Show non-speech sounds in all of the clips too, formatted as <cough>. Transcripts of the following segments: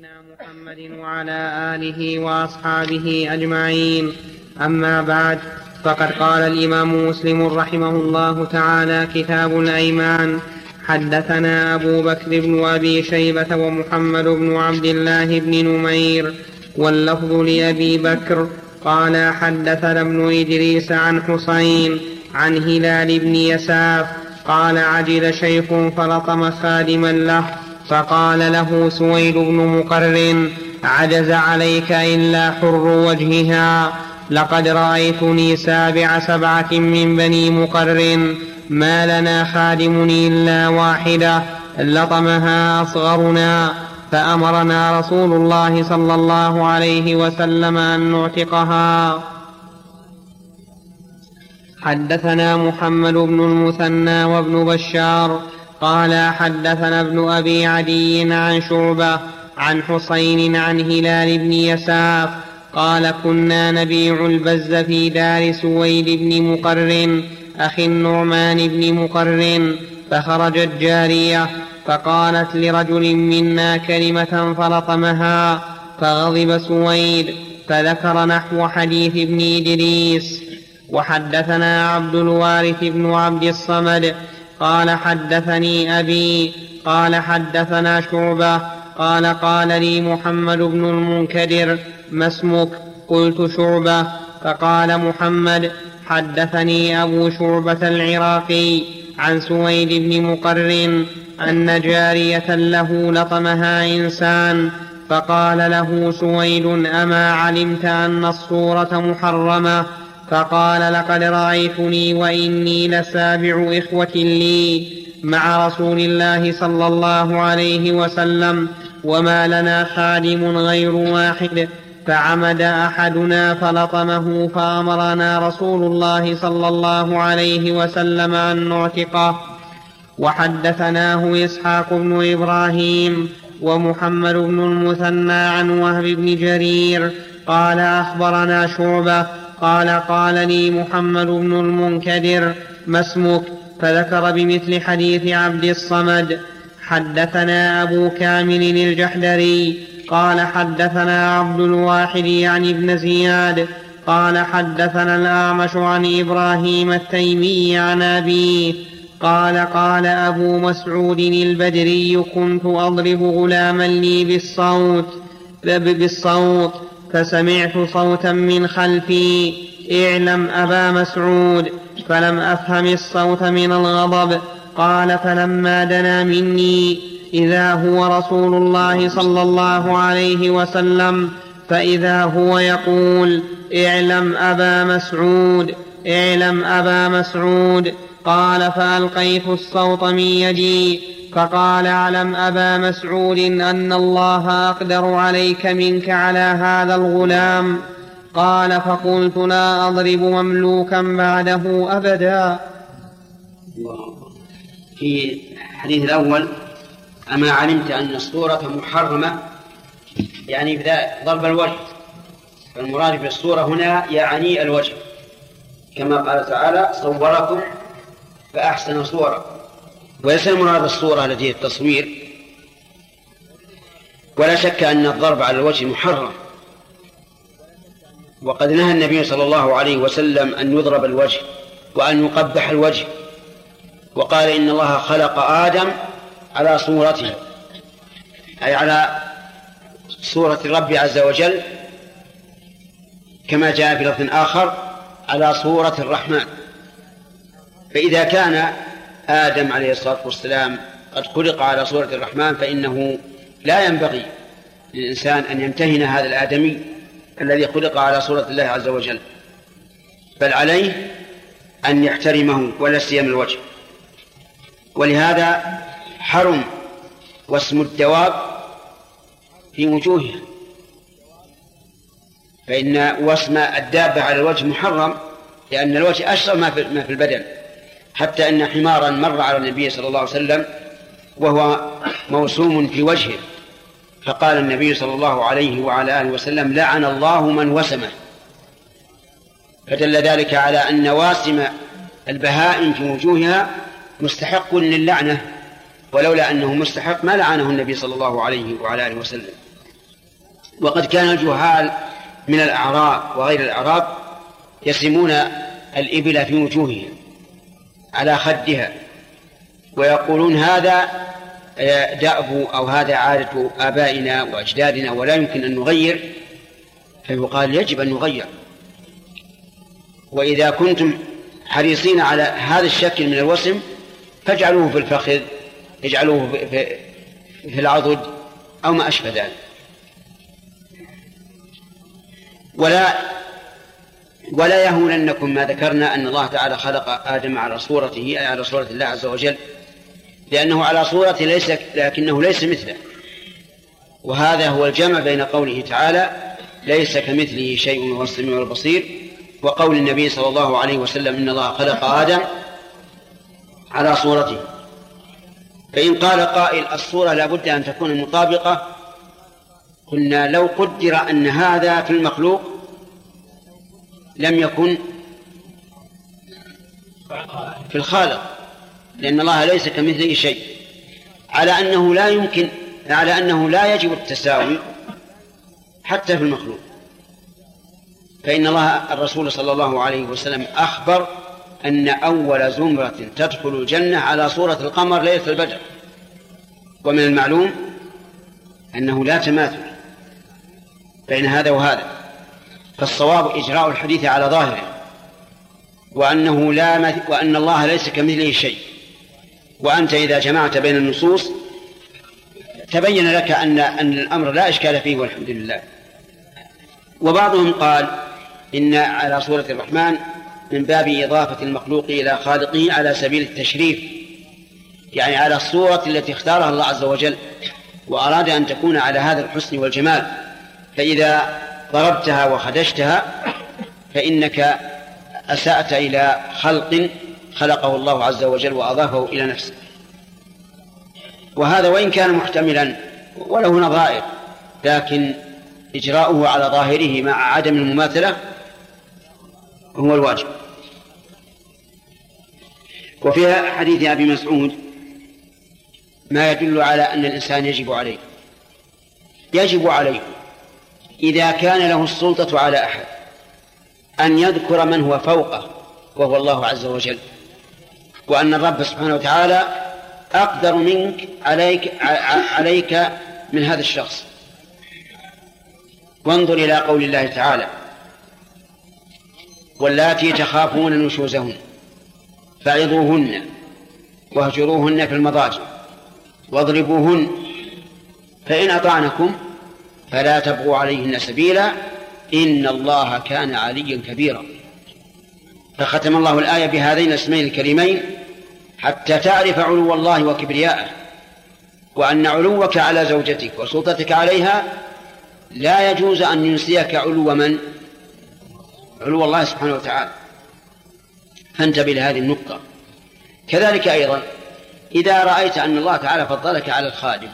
نبينا محمد وعلى آله وأصحابه أجمعين. أما بعد فقد قال الإمام مسلم رحمه الله تعالى كتاب الأيمان حدثنا أبو بكر بن أبي شيبة ومحمد بن عبد الله بن نمير. واللفظ لأبي بكر قال حدثنا ابن إدريس عن حسين عن هلال بن يساف قال عجل شيخ فلطم خادما له. فقال له سويد بن مقرن عجز عليك إلا حر وجهها لقد رأيتني سابع سبعة من بني مقرن ما لنا خادم إلا واحدة لطمها أصغرنا فأمرنا رسول الله صلى الله عليه وسلم أن نعتقها. حدثنا محمد بن المثنى وابن بشار قال حدثنا ابن أبي عدي عن شعبة عن حسين عن هلال بن يساف قال كنا نبيع البز في دار سويد بن مقرن أخي النعمان بن مقرن فخرجت جارية فقالت لرجل منا كلمة فلطمها فغضب سويد فذكر نحو حديث ابن إدريس. وحدثنا عبد الوارث بن عبد الصمد قال حدثني أبي قال حدثنا شعبة قال قال لي محمد بن المنكدر ما اسمك؟ قلت شعبة فقال محمد حدثني أبو شعبة العراقي عن سويد بن مقرن أن جارية له لطمها إنسان فقال له سويد أما علمت أن الصورة محرمة؟ فقال لقد رأيتني وإني لسابع إخوة لي مع رسول الله صلى الله عليه وسلم وما لنا خادم غير واحد. فعمد أحدنا فلطمه فأمرنا رسول الله صلى الله عليه وسلم أن نعتقه. وحدثناه إسحاق بن إبراهيم ومحمد بن المثنى عن وهب بن جرير. قال أخبرنا شعبة قال قال لي محمد بن المنكدر ما اسمك؟ فذكر بمثل حديث عبد الصمد حدثنا أبو كامل الجحدري قال حدثنا عبد الواحد يعني ابن زياد قال حدثنا الأعمش عن إبراهيم التيمي عن أبيه قال قال أبو مسعود البدري كنت أضرب غلاما لي بالصوت بالصوت. فسمعت صوتا من خلفي. اعلم أبا مسعود. فلم أفهم الصوت من الغضب. قال فلما دنا مني. إذا هو رسول الله صلى الله عليه وسلم. فإذا هو يقول اعلم أبا مسعود. اعلم أبا مسعود. قال فألقيت الصوت من يدي. فقال اعلم أبا مسعود أن الله أقدر عليك منك على هذا الغلام؟ قال فقلت لا أضرب مملوكا بعده أبدا. في الحديث الأول أما علمت أن الصورة محرمة يعني ضرب الوجه. فالمراد بالصورة هنا يعني الوجه. كما قال تعالى صوركم فأحسن صورة. وليس المراد الصورة التي هي التصوير. ولا شك أن الضرب على الوجه محرم. وقد نهى النبي صلى الله عليه وسلم أن يضرب الوجه وأن يقبح الوجه. وقال إن الله خلق آدم على صورته أي على صورة الرب عز وجل كما جاء في لفظ آخر على صورة الرحمن. فإذا كان آدم عليه الصلاة والسلام قد خلق على صورة الرحمن فإنه لا ينبغي للإنسان أن يمتهن هذا الآدمي الذي خلق على صورة الله عز وجل بل عليه أن يحترمه ولا سيما الوجه. ولهذا حرم واسم الدواب في وجوهها فإن واسم الدابة على الوجه محرم لأن الوجه أشرف ما في البدن. حتى أن حمارا مر على النبي صلى الله عليه وسلم وهو موسوم في وجهه. فقال النبي صلى الله عليه وعلى آله وسلم لعن الله من وسمه. فدل ذلك على أن واسم البهائم في وجوهها مستحق للعنة ولولا أنه مستحق ما لعنه النبي صلى الله عليه وعلى آله وسلم. وقد كان الجهال من الأعراب وغير الأعراب يسمون الإبل في وجوههم. على خدها. ويقولون هذا آه، دأب أو هذا عادة آبائنا وأجدادنا ولا يمكن أن نغير. فيقال يجب أن نغير. وإذا كنتم حريصين على هذا الشكل من الوسم فاجعلوه في الفخذ اجعلوه في, في العضد أو ما أشبه ذلك. ولا ولا يهوننكم ما ذكرنا أن الله تعالى خلق آدم على صورته أي على صورة الله عز وجل لأنه على صورة ليس لكنه ليس مثله. وهذا هو الجمع بين قوله تعالى ليس كمثله شيء وهو السميع البصير وقول النبي صلى الله عليه وسلم إن الله خلق آدم على صورته. فإن قال قائل الصورة لا بد أن تكون مطابقة قلنا لو قدر أن هذا في المخلوق لم يكن في الخالق لأن الله ليس كمثله شيء. على أنه لا يمكن على أنه لا يجب التساوي حتى في المخلوق. فإن الله الرسول صلى الله عليه وسلم أخبر أن أول زمرة تدخل الجنة على صورة القمر ليلة البدر. ومن المعلوم أنه لا تماثل بين هذا وهذا. فالصواب إجراء الحديث على ظاهره وأنه لا وأن الله ليس كمثله شيء. وأنت إذا جمعت بين النصوص تبين لك أن أن الأمر لا إشكال فيه والحمد لله. وبعضهم قال إن على صورة الرحمن من باب إضافة المخلوق إلى خالقه على سبيل التشريف يعني على الصورة التي اختارها الله عز وجل وأراد أن تكون على هذا الحسن والجمال. فإذا ضربتها وخدشتها فإنك أسأت إلى خلق خلقه الله عز وجل وأضافه إلى نفسه. وهذا وإن كان محتملا وله نظائر لكن إجراؤه على ظاهره مع عدم المماثلة هو الواجب. وفي حديث أبي مسعود ما يدل على أن الإنسان يجب عليه. يجب عليه. إذا كان له السلطة على أحد أن يذكر من هو فوقه وهو الله عز وجل. وأن الرب سبحانه وتعالى أقدر منك عليك عليك من هذا الشخص. وانظر إلى قول الله تعالى واللاتي تخافون نشوزهن فعظوهن واهجروهن في المضاجع واضربوهن فإن أطعنكم فلا تبغوا عليهن سبيلا إن الله كان عليا كبيرا. فختم الله الآية بهذين الاسمين الكريمين حتى تعرف علو الله وكبرياءه وأن علوك على زوجتك وسلطتك عليها لا يجوز أن ينسيك علو من؟ علو الله سبحانه وتعالى. فانتبه لهذه النقطة. كذلك أيضا إذا رأيت أن الله تعالى فضلك على الخادم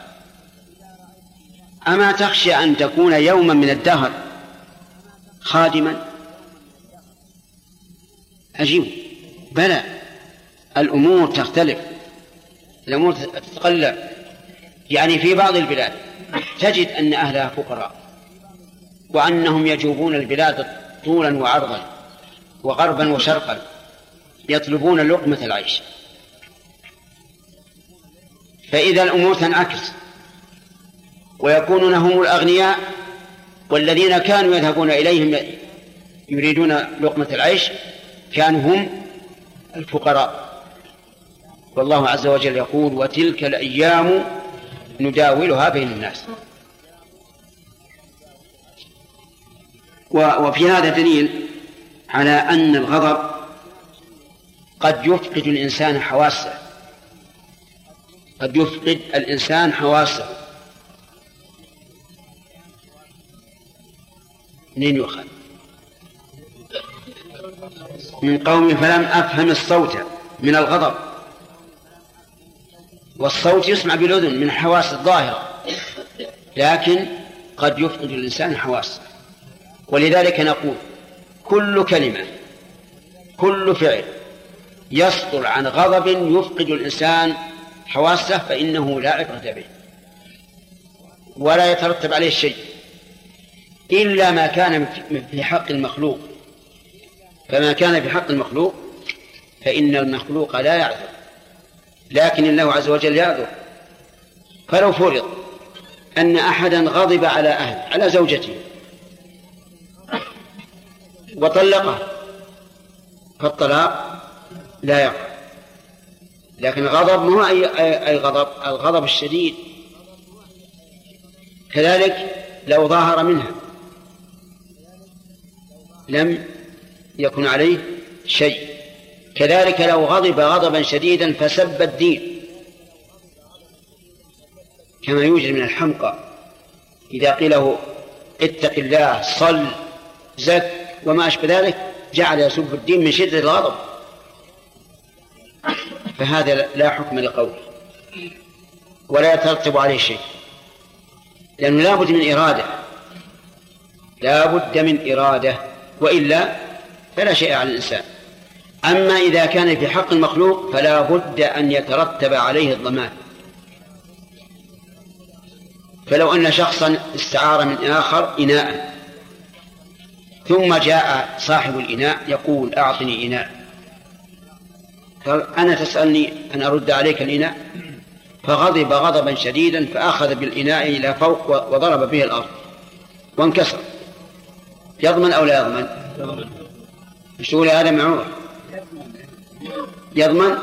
أما تخشى أن تكون يوما من الدهر خادما؟ عجيب بلى. الأمور تختلف. الأمور تتقلب. يعني في بعض البلاد تجد أن أهلها فقراء وأنهم يجوبون البلاد طولا وعرضا وغربا وشرقا يطلبون لقمة العيش. فإذا الأمور تنعكس ويكونون هم الأغنياء والذين كانوا يذهبون إليهم يريدون لقمة العيش كانوا هم الفقراء. والله عز وجل يقول وتلك الأيام نداولها بين الناس. وفي هذا دليل على أن الغضب قد يفقد الإنسان حواسه. قد يفقد الإنسان حواسه. منين يؤخذ. من قوم فلم أفهم الصوت من الغضب. والصوت يسمع بالأذن من الحواس الظاهرة لكن قد يفقد الإنسان حواسه ولذلك نقول كل كلمة كل فعل يصدر عن غضب يفقد الإنسان حواسه فإنه لا عبرة به ولا يترتب عليه شيء. إلا ما كان في حق المخلوق. فما كان في حق المخلوق فإن المخلوق لا يعذر لكن الله عز وجل يعذر. فلو فرض أن أحدا غضب على أهل على زوجته وطلقه فالطلاق لا يقع. لكن الغضب ما أي, أي غضب الغضب الشديد. كذلك لو ظاهر منها لم يكن عليه شيء. كذلك لو غضب غضبا شديدا فسب الدين. كما يوجد من الحمقى. إذا قيل له اتق الله صل زك وما أشبه ذلك جعل يسب الدين من شدة الغضب. فهذا لا حكم لقوله. ولا يترتب عليه شيء. لأنه لا بد من إرادة. لا بد من إرادة. وإلا فلا شيء على الإنسان. أما إذا كان في حق المخلوق فلا بد أن يترتب عليه الضمان. فلو أن شخصا استعار من آخر إناء ثم جاء صاحب الإناء يقول أعطني إناء. أنا تسألني أن أرد عليك الإناء؟ فغضب غضبا شديدا فأخذ بالإناء إلى فوق وضرب به الأرض وانكسر. يضمن أو لا يضمن؟ مشغول هذا معروف يضمن؟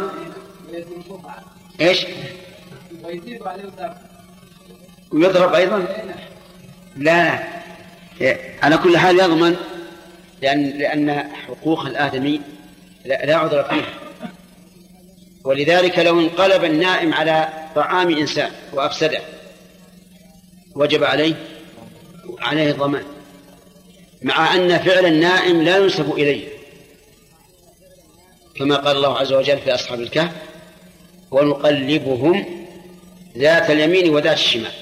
إيش؟ ويضرب أيضا؟ لا. على كل حال يضمن لأن لأن حقوق الآدمي لا, لا عذر فيها. ولذلك لو انقلب النائم على طعام إنسان وأفسده وجب عليه عليه الضمان. مع أن فعل النائم لا ينسب إليه. كما قال الله عز وجل في أصحاب الكهف ونقلبهم ذات اليمين وذات الشمال.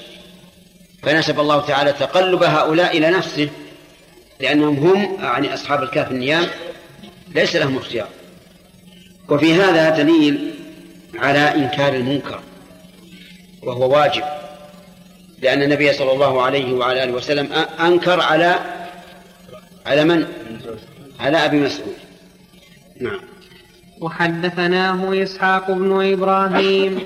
فنسب الله تعالى تقلب هؤلاء إلى نفسه لأنهم هم يعني أصحاب الكهف النيام ليس لهم اختيار. وفي هذا دليل على إنكار المنكر وهو واجب لأن النبي صلى الله عليه وعلى آله وسلم أنكر على على من؟ على أبي مسعود. نعم. وحدثناه إسحاق بن إبراهيم.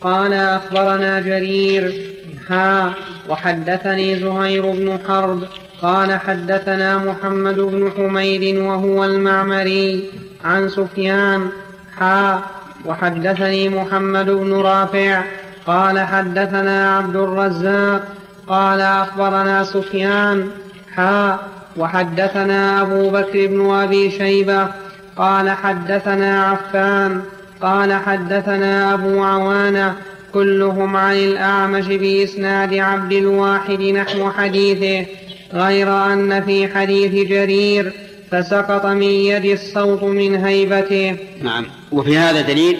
قال أخبرنا جرير. ها وحدثني زهير بن حرب. قال حدثنا محمد بن حميد وهو المعمري عن سفيان. حا وحدثني محمد بن رافع. قال حدثنا عبد الرزاق. قال أخبرنا سفيان. حا وحدثنا أبو بكر بن أبي شيبة قال حدثنا عفان قال حدثنا أبو عوانة كلهم عن الأعمش بإسناد عبد الواحد نحو حديثه غير أن في حديث جرير فسقط من يد الصوت من هيبته. نعم. وفي هذا دليل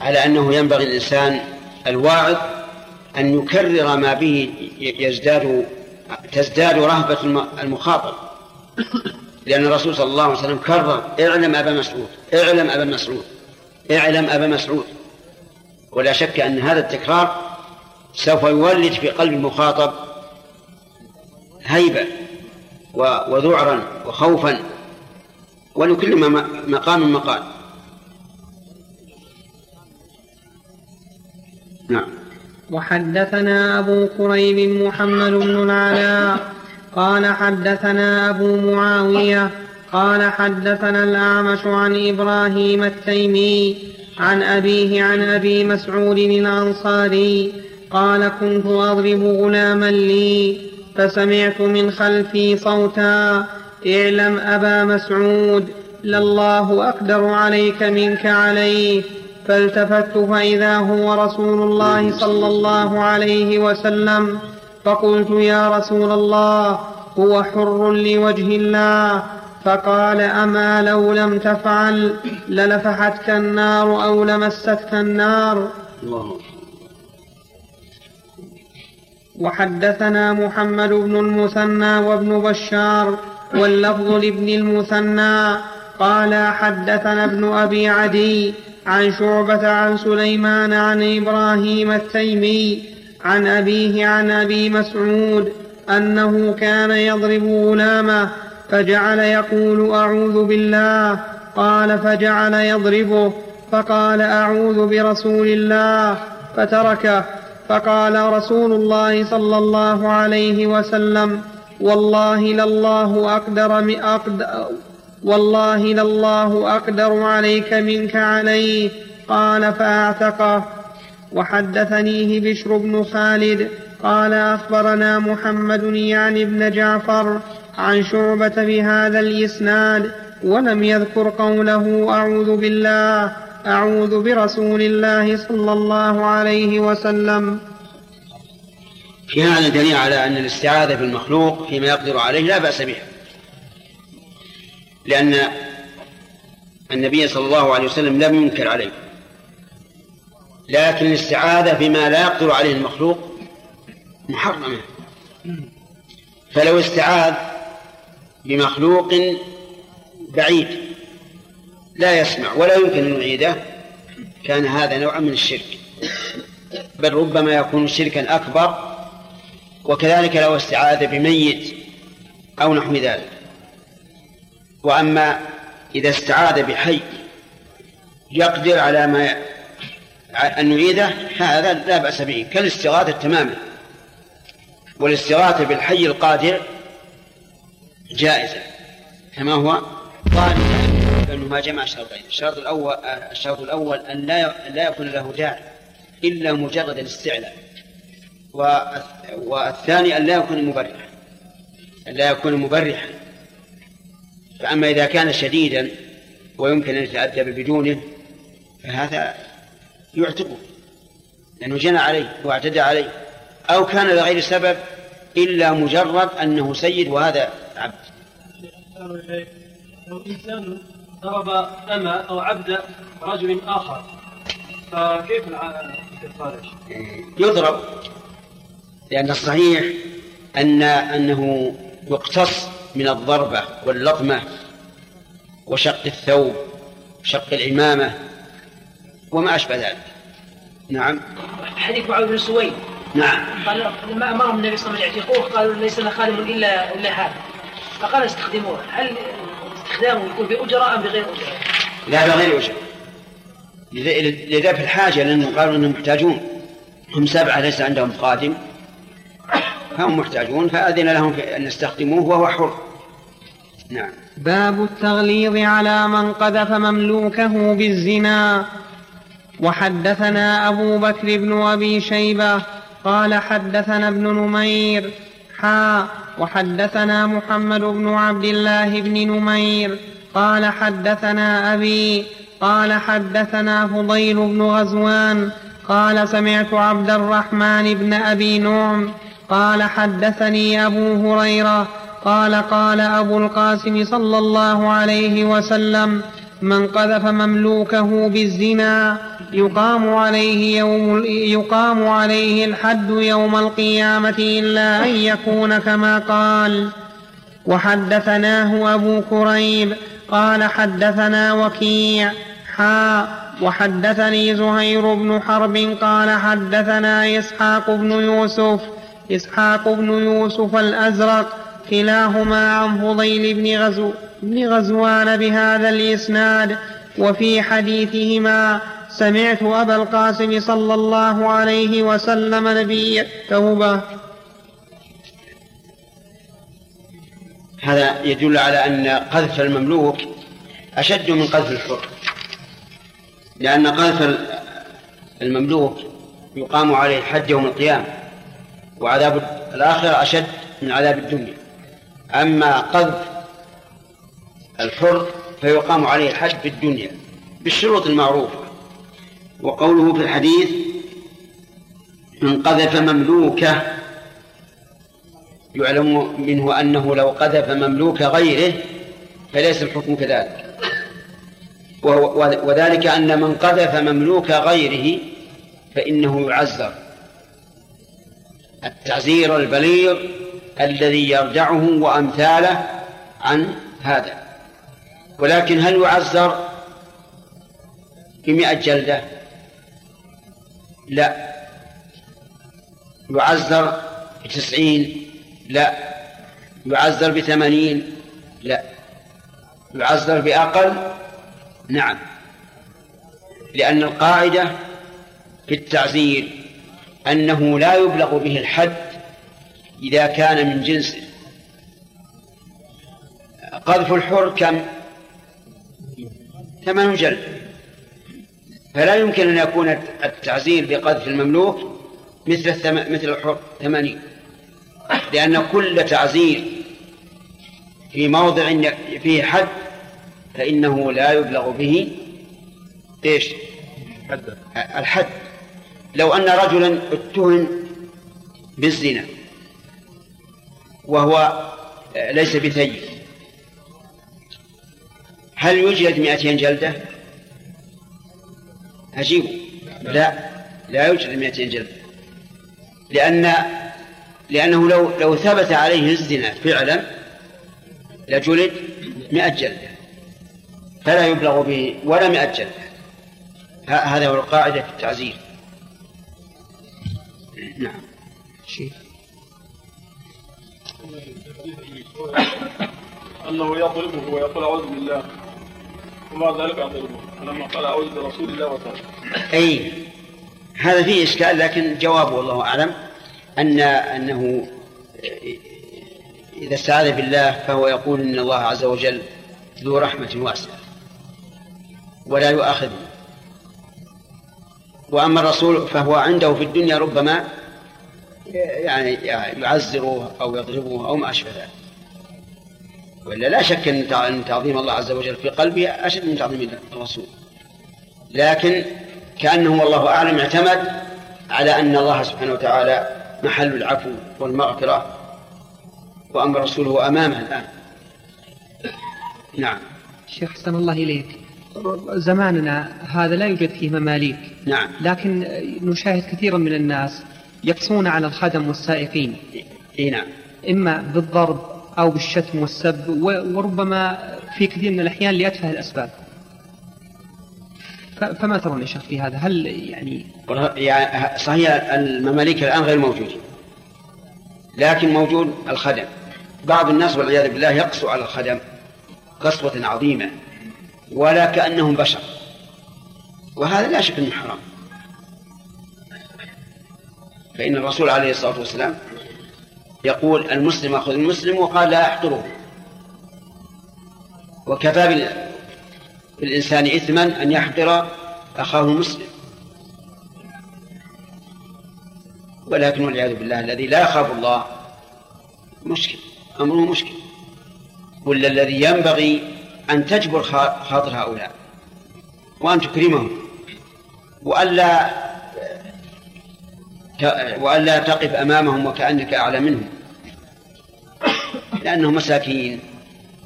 على أنه ينبغي الإنسان الواعظ أن يكرر ما به يزداد تزداد رهبة المخاطب. لأن الرسول صلى الله عليه وسلم كرر اعلم أبا مسعود اعلم أبا مسعود اعلم أبا مسعود. ولا شك أن هذا التكرار سوف يولد في قلب المخاطب هيبة وذعرا وخوفا. ولكل مقام مقال. نعم. وحدثنا أبو كريب محمد بن العلاء. قال حدثنا أبو معاوية. قال حدثنا الأعمش عن إبراهيم التيمي عن أبيه عن أبي مسعود الأنصاري. قال كنت أضرب غلاما لي فسمعت من خلفي صوتا اعلم أبا مسعود لله أقدر عليك منك عليه. فالتفت فإذا هو رسول الله صلى الله عليه وسلم فقلت يا رسول الله هو حر لوجه الله؟ فقال أما لو لم تفعل للفحتك النار أو لمستك النار. الله وحدثنا محمد بن المثنى وابن بشار واللفظ لابن المثنى. قال حدثنا ابن أبي عدي عن شعبة عن سليمان عن إبراهيم التيمي عن أبيه عن أبي مسعود أنه كان يضرب غلامه فجعل يقول أعوذ بالله قال فجعل يضربه فقال أعوذ برسول الله فتركه فقال رسول الله صلى الله عليه وسلم والله لله أقدر أقدر والله لله أقدر عليك منك عليه قال فأعتقه. وحدثنيه بشر بن خالد. قال أخبرنا محمد يعني بن جعفر عن شعبة بهذا الإسناد. ولم يذكر قوله أعوذ بالله أعوذ برسول الله صلى الله عليه وسلم. في هذا دليل على أن الاستعاذة بالمخلوق فيما يقدر عليه لا بأس بها. لأن النبي صلى الله عليه وسلم لم ينكر عليه. لكن الاستعاذة بما لا يقدر عليه المخلوق محرمة. فلو استعاذ بمخلوق بعيد لا يسمع ولا يمكن أن يعيده كان هذا نوعا من الشرك. بل ربما يكون شركا أكبر وكذلك لو استعاذ بميت أو نحو ذلك. وأما إذا استعاذ بحي يقدر على ما أن يعيده هذا لا بأس به كالاستغاثة تماما. والاستغاثة بالحي القادر جائزة كما هو ظالما لأنه ما جمع شرطين الشرط الأول الشرط الأول أن لا يكون له داعي إلا مجرد الاستعلاء. والثاني أن لا يكون مبرحا. أن لا يكون مبرحا. فأما إذا كان شديدا ويمكن أن يتأدب بدونه فهذا يعتقه لأنه جنى عليه واعتدى عليه أو كان لغير سبب إلا مجرد أنه سيد وهذا عبد لو إنسان ضرب أما أو عبد رجل آخر فكيف الخارج؟ يضرب لأن الصحيح أن أنه يقتص من الضربة واللطمة وشق الثوب شق العمامة وما أشبه ذلك. نعم. حديث معاوية بن سويد. نعم. قال لما أمرهم النبي صلى الله عليه وسلم يعتقوه قالوا ليس لنا خادم إلا إلا هذا. فقال استخدموه. هل استخدامه يكون بأجرة أم بغير أجرة؟ لا بغير أجرة. لذا في الحاجة لأنه قالوا أنهم محتاجون. هم سبعة ليس عندهم خادم. فهم محتاجون فأذن لهم أن يستخدموه وهو حر. نعم. باب التغليظ على من قذف مملوكه بالزنا. وحدثنا أبو بكر بن أبي شيبة قال حدثنا ابن نمير. حا. وحدثنا محمد بن عبد الله بن نمير. قال حدثنا أبي. قال حدثنا فضيل بن غزوان. قال سمعت عبد الرحمن بن أبي نعم. قال حدثني أبو هريرة قال قال أبو القاسم صلى الله عليه وسلم من قذف مملوكه بالزنا يقام عليه يوم يقام عليه الحد يوم القيامة إلا أن يكون كما قال. وحدثناه أبو كريب قال حدثنا وكيع. حا. وحدثني زهير بن حرب قال حدثنا إسحاق بن يوسف إسحاق بن يوسف الأزرق كلاهما عن فضيل بن غزو بن غزوان بهذا الإسناد. وفي حديثهما سمعت أبا القاسم صلى الله عليه وسلم نبي التوبة هذا يدل على أن قذف المملوك أشد من قذف الحر. لأن قذف المملوك يقام عليه الحد يوم القيامة. وعذاب الآخرة أشد من عذاب الدنيا. أما قذف الحر فيقام عليه الحد في الدنيا بالشروط المعروفة. وقوله في الحديث من قذف مملوكة يعلم منه أنه لو قذف مملوك غيره فليس الحكم كذلك. وذلك أن من قذف مملوك غيره فإنه يعزر التعزير البليغ الذي يرجعه وأمثاله عن هذا. ولكن هل يعزر بمئة جلدة؟ لا. يعزر بتسعين؟ لا. يعزر بثمانين؟ لا. يعزر بأقل؟ نعم. لأن القاعدة في التعزير أنه لا يبلغ به الحد إذا كان من جنسه قذف الحر كم؟ ثمان جلد. فلا يمكن أن يكون التعزير بقذف المملوك مثل الثم... مثل الحر ثمانين. لأن كل تعزير في موضع فيه حد فإنه لا يبلغ به إيش؟ الحد. لو أن رجلا اتهم بالزنا وهو ليس بثيب هل يجلد مئتين جلدة؟ عجيب لا لا يجلد مئتين جلدة لأن لأنه لو لو ثبت عليه الزنا فعلا لجلد مئة جلدة فلا يبلغ به ولا مئة جلدة. هذا هو القاعدة في التعزير. نعم. شيخ. أنه يضربه ويقول أعوذ بالله. ومع ذلك يضربه فلما قال أعوذ برسول الله وترك أي هذا فيه إشكال لكن جوابه والله أعلم أن أنه إذا استعاذ بالله فهو يقول إن الله عز وجل ذو رحمة واسعة ولا يؤاخذه. وأما الرسول فهو عنده في الدنيا ربما يعني يعزره أو يضربه أو ما أشبه ذلك. وإلا لا شك أن تعظيم الله عز وجل في قلبه أشد من تعظيم الرسول. لكن كأنه والله أعلم اعتمد على أن الله سبحانه وتعالى محل العفو والمغفرة وأما الرسول هو أمامه الآن. نعم. شيخ حسن الله إليك. زماننا هذا لا يوجد فيه مماليك. نعم. لكن نشاهد كثيرا من الناس يقصون على الخدم والسائقين. إي نعم. إما بالضرب أو بالشتم والسب وربما في كثير من الأحيان لأتفه الأسباب. فما ترون يا شيخ في هذا؟ هل يعني صحيح المماليك الآن غير موجودين لكن موجود الخدم. بعض الناس والعياذ بالله يقسو على الخدم قسوة عظيمة. ولا كأنهم بشر. وهذا لا شك أنه حرام. فإن الرسول عليه الصلاة والسلام يقول المسلم أخذ المسلم وقال لا أحقره وكفى بالإنسان إثما أن يحقر أخاه المسلم. ولكن والعياذ بالله الذي لا يخاف الله مشكل أمره مشكل. ولا الذي ينبغي أن تجبر خاطر هؤلاء وأن تكرمهم وألا وألا تقف أمامهم وكأنك أعلى منهم لأنهم مساكين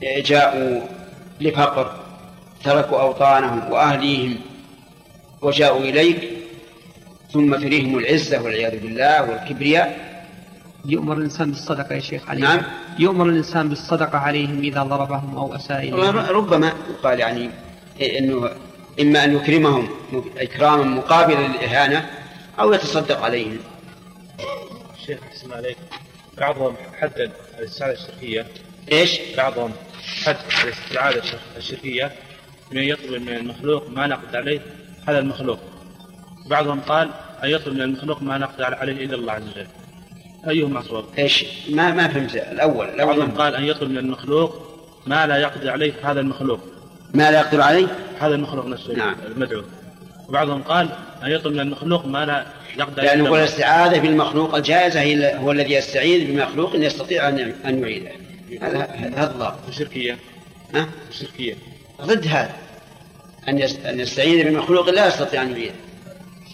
جاءوا لفقر تركوا أوطانهم وأهليهم وجاءوا إليك ثم تريهم العزة والعياذ بالله والكبرياء. يؤمر الإنسان بالصدقة يا شيخ عليهم نعم. يؤمر الإنسان بالصدقة عليهم إذا ضربهم أو أساء إليهم. ربما يقال يعني أنه إما أن يكرمهم إكراما مقابلا للإهانة أو يتصدق عليهم. شيخ اسمع عليك بعضهم حدد الاستعاذة الشركية إيش؟ بعضهم حد الاستعاذة الشركية من يطلب من المخلوق ما نقد عليه. هذا المخلوق. بعضهم قال أن يطلب من المخلوق ما نقد عليه إلا الله عز وجل. أيهما أصوب؟ إيش؟ ما ما فهمت. الأول الأول بعضهم قال أن يطلب من المخلوق ما لا يقدر عليه هذا المخلوق. ما لا يقدر عليه؟ هذا المخلوق نفسه نعم. المدعو. وبعضهم قال أن يطلب من المخلوق ما لا يقدر لأن نقول الاستعاذة بالمخلوق الجائزة هي هو الذي يستعيذ بمخلوق يستطيع أن أن يعيده. هذا هذا الله الشركية ها؟ الشركية ضد هذا. أن أن يستعيذ بمخلوق لا يستطيع أن يعيده.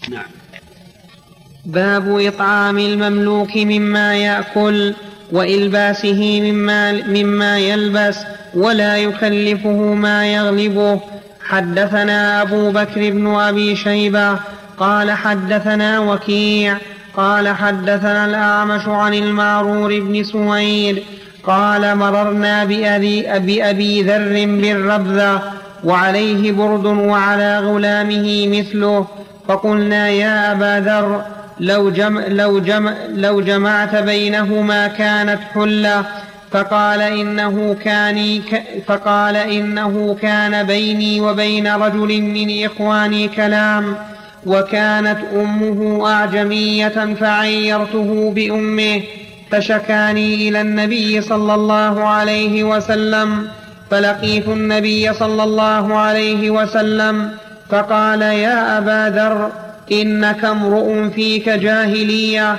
نعم. باب إطعام المملوك مما يأكل وإلباسه مما, مما يلبس ولا يكلفه ما يغلبه. حدثنا أبو بكر بن أبي شيبة قال حدثنا وكيع قال حدثنا الأعمش عن المعرور بن سويد قال مررنا بأبي, بأبي ذر بالربذة وعليه برد وعلى غلامه مثله. فقلنا يا أبا ذر لو, جم لو, جم لو جمعت بينهما كانت حلة فقال إنه كان فقال إنه كان بيني وبين رجل من إخواني كلام وكانت أمه أعجمية فعيرته بأمه فشكاني إلى النبي صلى الله عليه وسلم فلقيت النبي صلى الله عليه وسلم فقال يا أبا ذر إنك امرؤ فيك جاهلية.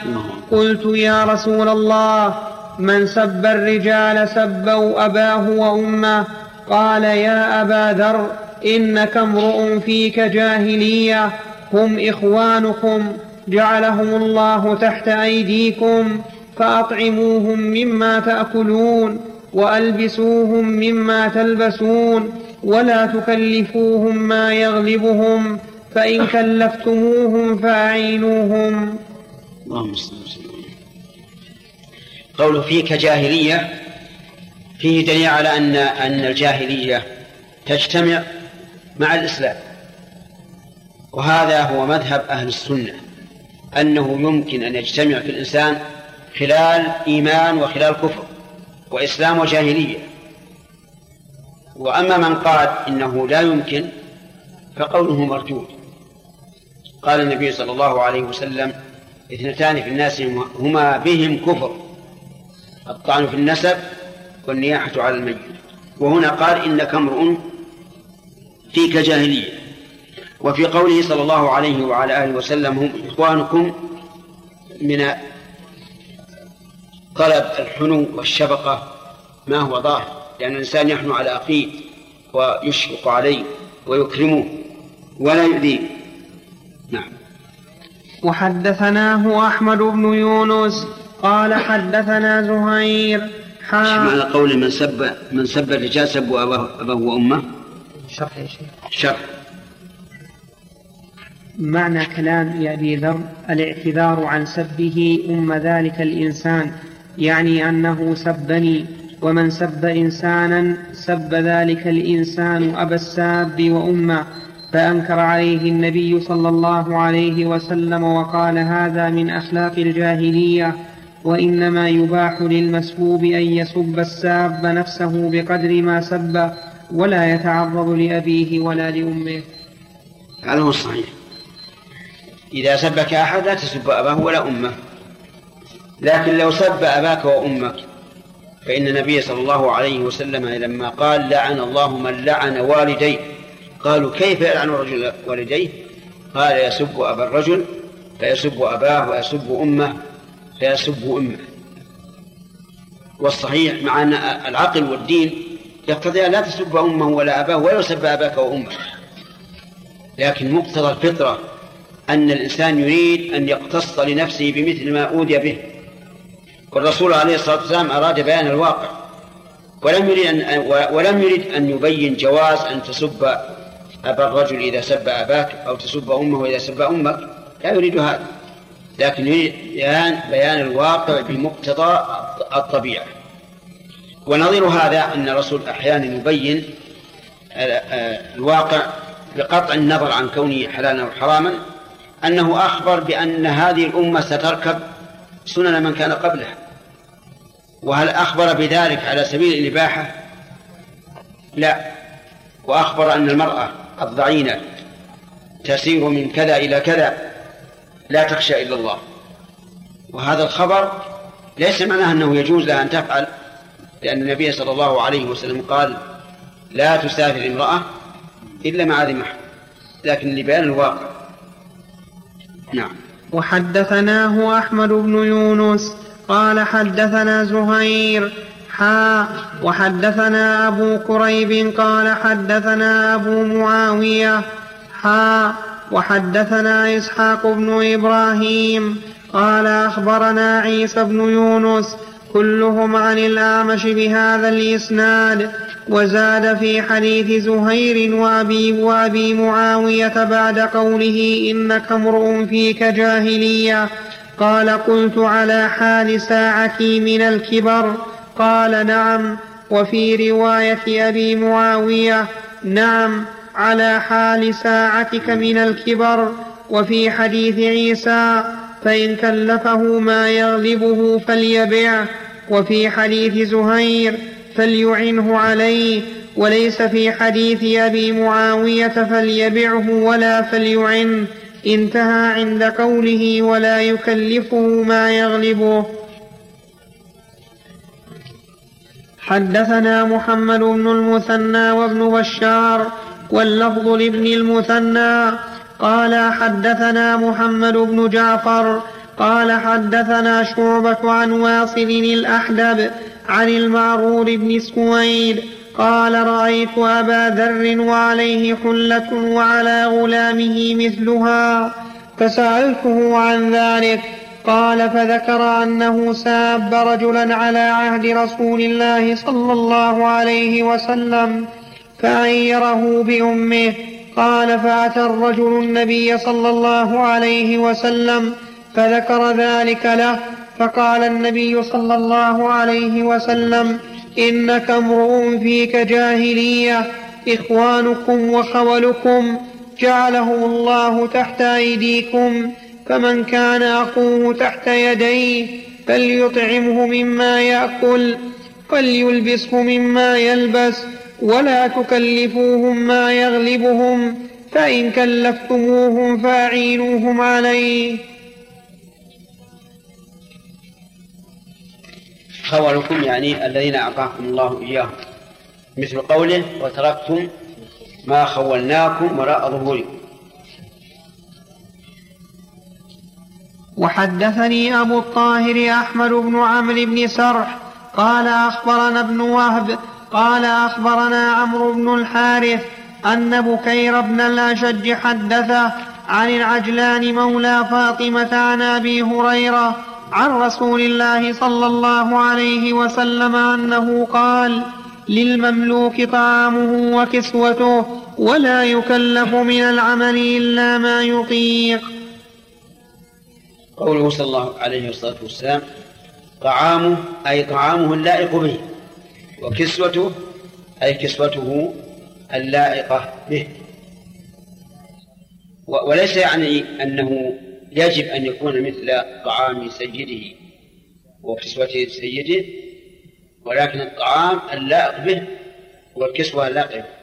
قلت يا رسول الله من سب الرجال سبوا أباه وأمه. قال يا أبا ذر إنك امرؤ فيك جاهلية. هم إخوانكم. جعلهم الله تحت أيديكم. فأطعموهم مما تأكلون وألبسوهم مما تلبسون ولا تكلفوهم ما يغلبهم. فإن كلفتموهم فأعينوهم. اللهم قوله فيك جاهلية فيه دليل على أن أن الجاهلية تجتمع مع الإسلام. وهذا هو مذهب أهل السنة أنه يمكن أن يجتمع في الإنسان خلال إيمان وخلال كفر وإسلام وجاهلية. وأما من قال إنه لا يمكن فقوله مردود قال النبي صلى الله عليه وسلم اثنتان في الناس هما بهم كفر. الطعن في النسب والنياحة على الميت. وهنا قال إنك امرؤ فيك جاهلية. وفي قوله صلى الله عليه وعلى آله وسلم هم إخوانكم من طلب الحنو والشفقة. ما هو ظاهر؟ لأن الإنسان يحنو على أخيه ويشفق عليه ويكرمه ولا يؤذيه. نعم. وحدثناه أحمد بن يونس قال حدثنا زهير. حا معنى قول من سب من سب الرجال سبوا أباه, أباه وأمه؟ شرح يا شيخ. شرح. معنى كلام أبي ذر الاعتذار عن سبه أم ذلك الإنسان يعني أنه سبني ومن سب إنسانا سب ذلك الإنسان أبا الساب وأمه. فأنكر عليه النبي صلى الله عليه وسلم وقال هذا من أخلاق الجاهلية وإنما يباح للمسبوب أن يسب الساب نفسه بقدر ما سب ولا يتعرض لأبيه ولا لأمه. هذا هو الصحيح. إذا سبك أحد لا تسب أباه ولا أمه. لكن لو سب أباك وأمك فإن النبي صلى الله عليه وسلم لما قال لعن الله من لعن والديه قالوا كيف يلعن الرجل والديه؟ قال يسب أبا الرجل فيسب أباه ويسب أمه فيسب أمه. والصحيح مع أن العقل والدين يقتضي أن لا تسب أمه ولا أباه ولا يسب أباك وأمك. لكن مقتضى الفطرة أن الإنسان يريد أن يقتص لنفسه بمثل ما أوذي به. والرسول عليه الصلاة والسلام أراد بيان الواقع ولم يريد أن ولم يريد أن يبين جواز أن تسب أبا الرجل إذا سب أباك أو تسب أمه إذا سب أمك لا يريد هذا. لكن يريد بيان الواقع بمقتضى الطبيعة. ونظير هذا أن الرسول أحيانا يبين الواقع بقطع النظر عن كونه حلالا أو حراما أنه أخبر بأن هذه الأمة ستركب سنن من كان قبلها. وهل أخبر بذلك على سبيل الإباحة؟ لا. وأخبر أن المرأة الضعينة. تسير من كذا إلى كذا. لا تخشى إلا الله. وهذا الخبر ليس معناه أنه يجوز لها أن تفعل لأن النبي صلى الله عليه وسلم قال لا تسافر امرأة إلا مع ذي محرم. لكن لبيان الواقع. نعم. وحدثناه أحمد بن يونس قال حدثنا زهير حا وحدثنا أبو كريب قال حدثنا أبو معاوية. حا وحدثنا إسحاق بن إبراهيم. قال أخبرنا عيسى بن يونس كلهم عن الأعمش بهذا الإسناد. وزاد في حديث زهير وأبي, وأبي معاوية بعد قوله إنك امرؤ فيك جاهلية. قال قلت على حال ساعتي من الكبر. قال نعم. وفي رواية أبي معاوية نعم على حال ساعتك من الكبر. وفي حديث عيسى فإن كلفه ما يغلبه فليبع وفي حديث زهير فليعنه عليه. وليس في حديث أبي معاوية فليبعه ولا فليعنه انتهى عند قوله ولا يكلفه ما يغلبه. حدثنا محمد بن المثنى وابن بشار واللفظ لابن المثنى. قال حدثنا محمد بن جعفر قال حدثنا شعبة عن واصل الأحدب عن المعرور بن سويد قال رأيت أبا ذر وعليه حلة وعلى غلامه مثلها فسألته عن ذلك قال فذكر أنه ساب رجلا على عهد رسول الله صلى الله عليه وسلم فعيره بأمه. قال فأتى الرجل النبي صلى الله عليه وسلم فذكر ذلك له فقال النبي صلى الله عليه وسلم إنك امرؤ فيك جاهلية إخوانكم وخولكم جعله الله تحت أيديكم. فمن كان أخوه تحت يديه فليطعمه مما يأكل فليلبسه مما يلبس ولا تكلفوهم ما يغلبهم فإن كلفتموهم فأعينوهم عليه. خولكم يعني الذين أعطاكم الله إياهم. مثل قوله وتركتم ما خولناكم وراء ظهوركم. وحدثني أبو الطاهر أحمد بن عمرو بن سرح قال أخبرنا ابن وهب قال أخبرنا عمرو بن الحارث أن بكير بن الأشج حدثه عن العجلان مولى فاطمة عن أبي هريرة عن رسول الله صلى الله عليه وسلم أنه قال للمملوك طعامه وكسوته ولا يكلف من العمل إلا ما يطيق. قوله صلى الله عليه الصلاة والسلام طعامه أي طعامه اللائق به وكسوته أي كسوته اللائقة به. وليس يعني أنه يجب أن يكون مثل طعام سيده وكسوة سيده ولكن الطعام اللائق به والكسوة اللائقة به.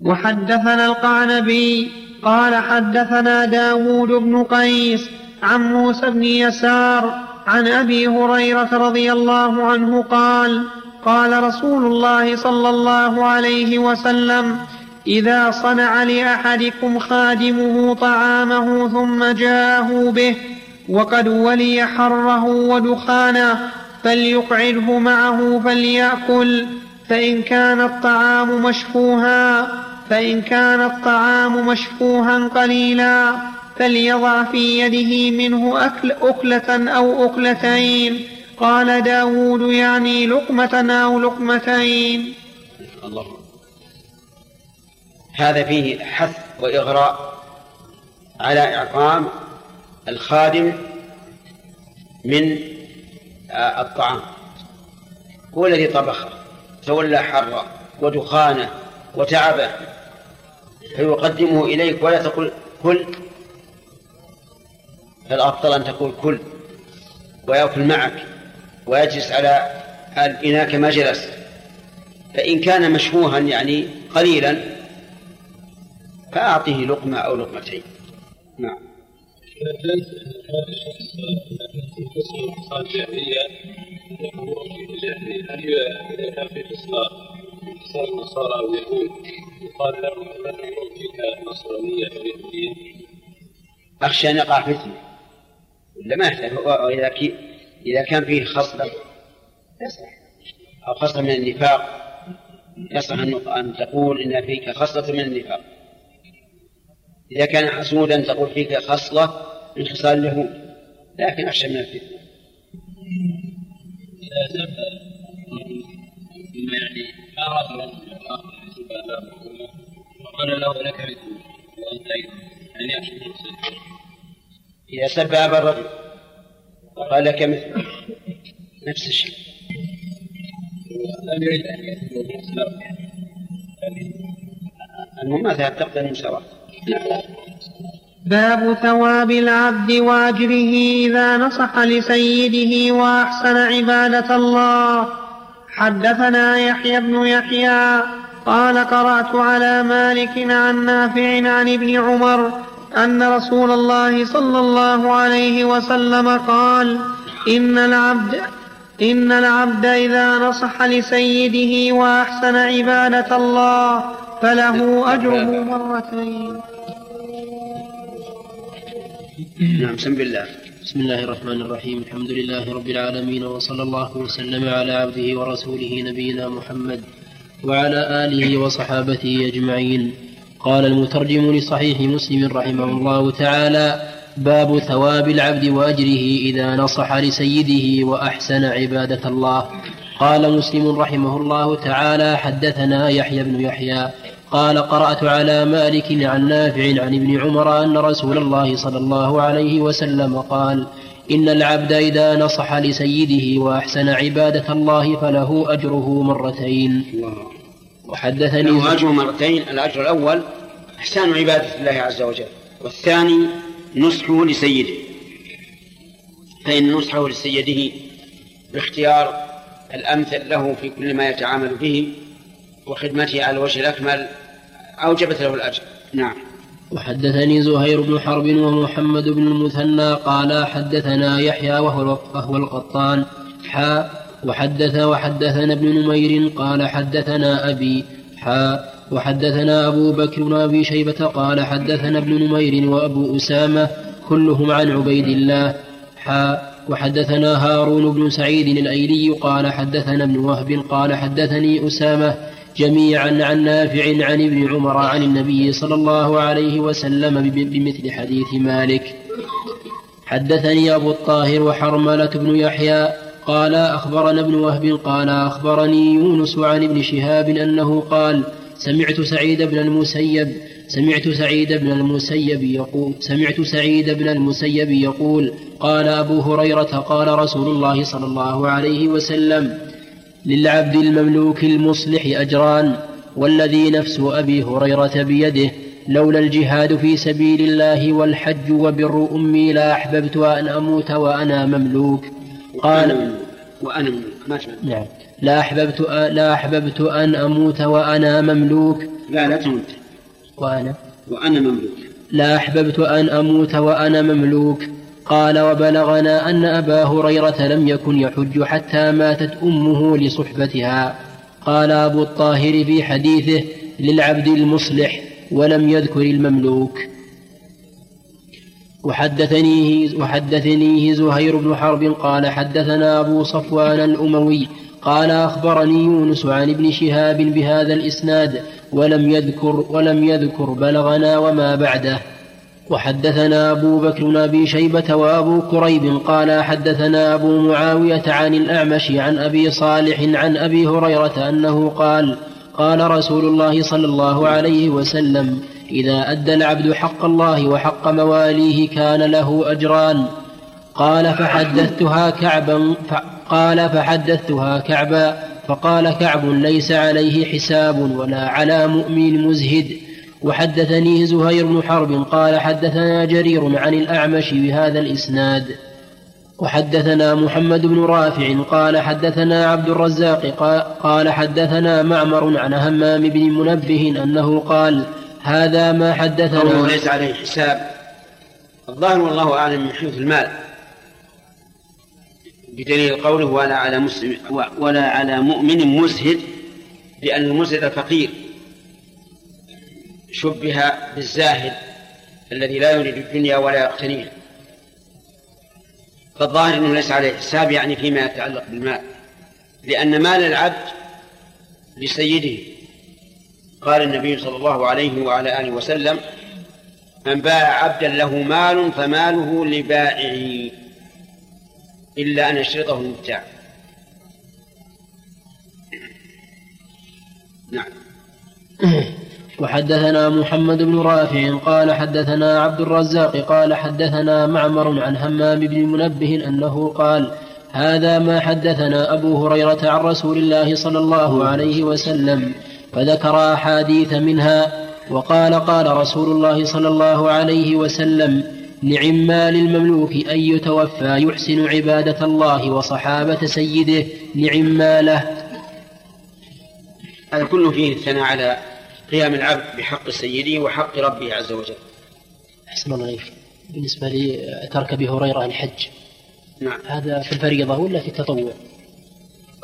وحدثنا القعنبي قال حدثنا داود بن قيس عن موسى بن يسار عن أبي هريرة رضي الله عنه قال قال رسول الله صلى الله عليه وسلم إذا صنع لأحدكم خادمه طعامه ثم جاءه به وقد ولي حره ودخانه فليقعده معه فليأكل فإن كان الطعام مشفوها فإن كان الطعام مشفوها قليلا فليضع في يده منه أكل أكلة أو أكلتين. قال داود يعني لقمة أو لقمتين. الله. هذا فيه حث وإغراء على إعطام الخادم من آه، الطعام. هو الذي طبخه تولى حرة ودخانه. وتعبه. فيقدمه إليك ولا تقول كل؟ فالأفضل أن تقول كل؟ ويأكل معك ويجلس على الإناء كما جلس فإن كان مشبوها يعني قليلا فأعطه لقمة أو لقمتين. نعم. هل النصارى أو اليهود يقال لهم يهوديه أخشى أن يقع فتنة. ولا ما إذا إذا كان فيه خصلة يصلح. أو خصلة من النفاق يصح ان تقول إن فيك خصلة من النفاق. إذا كان حسودا تقول فيك خصلة من خصال اليهود لكن أخشى من الفتنة. إذا سب يعني أراد وقال له لك مثل وأنت أيضا يعني أخشى من إذا سب أبا الرجل وقال لك مثل نفس الشيء لم يريد أن المهم ماذا تقتضي 对。باب ثواب العبد واجره اذا نصح لسيده واحسن عباده الله حدثنا يحيى بن يحيى قال قرأت على مالك عن نافع عن ابن عمر أن رسول الله صلى الله عليه وسلم قال إن العبد إن العبد إذا نصح لسيده وأحسن عبادة الله فله أجره مرتين. نعم بسم الله. بسم الله الرحمن الرحيم. الحمد لله رب العالمين وصلى الله وسلم على عبده ورسوله نبينا محمد وعلى آله وصحابته أجمعين. قال المترجم لصحيح مسلم رحمه الله تعالى باب ثواب العبد وأجره إذا نصح لسيده وأحسن عبادة الله. قال مسلم رحمه الله تعالى حدثنا يحيى بن يحيى قال قرأت على مالك عن نافع عن ابن عمر أن رسول الله صلى الله عليه وسلم قال إن العبد إذا نصح لسيده وأحسن عبادة الله فله أجره مرتين. وحدثني له أجر مرتين الأجر الأول إحسان عبادة الله عز وجل والثاني نصحه لسيده. فإن نصحه لسيده باختيار الأمثل له في كل ما يتعامل به وخدمته على الوجه الأكمل أوجبت له الأجر. نعم. وحدثني زهير بن حرب ومحمد بن المثنى قال حدثنا يحيى وهو, وهو القطان. حاء وحدث وحدثنا ابن نمير قال حدثنا أبي. حاء وحدثنا أبو بكر بن أبي شيبة قال حدثنا ابن نمير وأبو أسامة كلهم عن عبيد الله. حا وحدثنا هارون بن سعيد الأيلي قال حدثنا ابن وهب قال حدثني أسامة جميعا عن نافع عن ابن عمر عن النبي صلى الله عليه وسلم بمثل حديث مالك. حدثني أبو الطاهر وحرملة بن يحيى قال أخبرنا ابن وهب قال أخبرني يونس عن ابن شهاب أنه قال سمعت سعيد بن المسيب سمعت سعيد بن المسيب يقول سمعت سعيد بن المسيب يقول قال أبو هريرة قال رسول الله صلى الله عليه وسلم للعبد المملوك المصلح أجران والذي نفس أبي هريرة بيده لولا الجهاد في سبيل الله والحج وبر أمي لا أحببت أن أموت وأنا مملوك. قال وأنا مملوك. نعم. لا أحببت لا أحببت أن أموت وأنا مملوك. لا لا تموت. وأنا وأنا مملوك. لا أحببت أن أموت وأنا مملوك. قال وبلغنا أن أبا هريرة لم يكن يحج حتى ماتت أمه لصحبتها. قال أبو الطاهر في حديثه للعبد المصلح ولم يذكر المملوك. وحدثنيه وحدثنيه زهير بن حرب قال حدثنا أبو صفوان الأموي قال أخبرني يونس عن ابن شهاب بهذا الإسناد ولم يذكر ولم يذكر بلغنا وما بعده. وحدثنا أبو بكر بن أبي شيبة وأبو كريب قال حدثنا أبو معاوية عن الأعمش عن أبي صالح عن أبي هريرة أنه قال قال رسول الله صلى الله عليه وسلم إذا أدى العبد حق الله وحق مواليه كان له أجران. قال فحدثتها كعبا قال فحدثتها كعبا فقال كعب ليس عليه حساب ولا على مؤمن مزهد. وحدثني زهير بن حرب قال حدثنا جرير عن الأعمش بهذا الإسناد. وحدثنا محمد بن رافع قال حدثنا عبد الرزاق قال حدثنا معمر عن همام بن منبه أنه قال هذا ما حدثنا. ليس عليه حساب. الظاهر والله أعلم من حيث المال. بدليل قوله ولا على مسلم ولا على مؤمن مسهد لأن المسهد فقير. شبه بالزاهد الذي لا يريد الدنيا ولا يقتنيها. فالظاهر إنه ليس عليه حساب يعني فيما يتعلق بالمال لأن مال العبد لسيده. قال النبي صلى الله عليه وعلى آله وسلم من باع عبدا له مال فماله لبائعه إلا أن يشرطه المبتاع. نعم. <clears throat> وحدثنا محمد بن رافع قال حدثنا عبد الرزاق قال حدثنا معمر عن همام بن منبه أنه قال هذا ما حدثنا أبو هريرة عن رسول الله صلى الله عليه وسلم فذكر أحاديث منها وقال قال رسول الله صلى الله عليه وسلم نعم ما للمملوك أن يتوفى يحسن عبادة الله وصحابة سيده نعم ما له. كله فيه الثناء على قيام العبد بحق سيده وحق ربه عز وجل. أحسن الله عليك بالنسبة لترك أبي هريرة الحج. نعم. هذا في الفريضة ولا في التطوع؟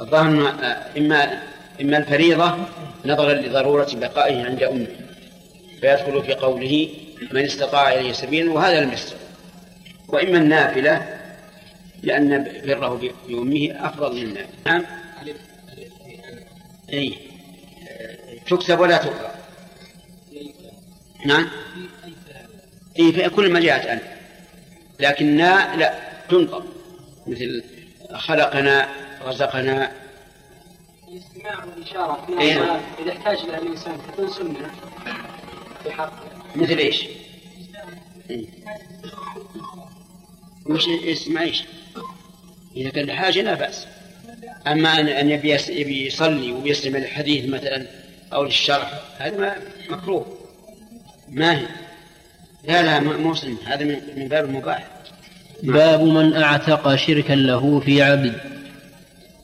الظاهر إما إما الفريضة نظرا لضرورة بقائه عند أمه. فيدخل في قوله من استطاع إليه سبيلا وهذا لم يستطع. وإما النافلة لأن بره بأمه أفضل من النافلة. نعم. أي تكسب ولا تقرأ نعم؟ إيه في كل ما جاءت أن لكن لا تنطق مثل خلقنا رزقنا. الاستماع والإشارة إيه. إذا احتاج لها الإنسان تكون سنة في حق مثل إيش؟ مش اسمع إيش؟ إذا كان لحاجة لا بأس. أما أن يبي يصلي ويستمع للحديث مثلا. أو للشرح هذا مكروه. ما هي؟ لا لا سنة هذا من من باب المباح باب من أعتق شركا له في عبد.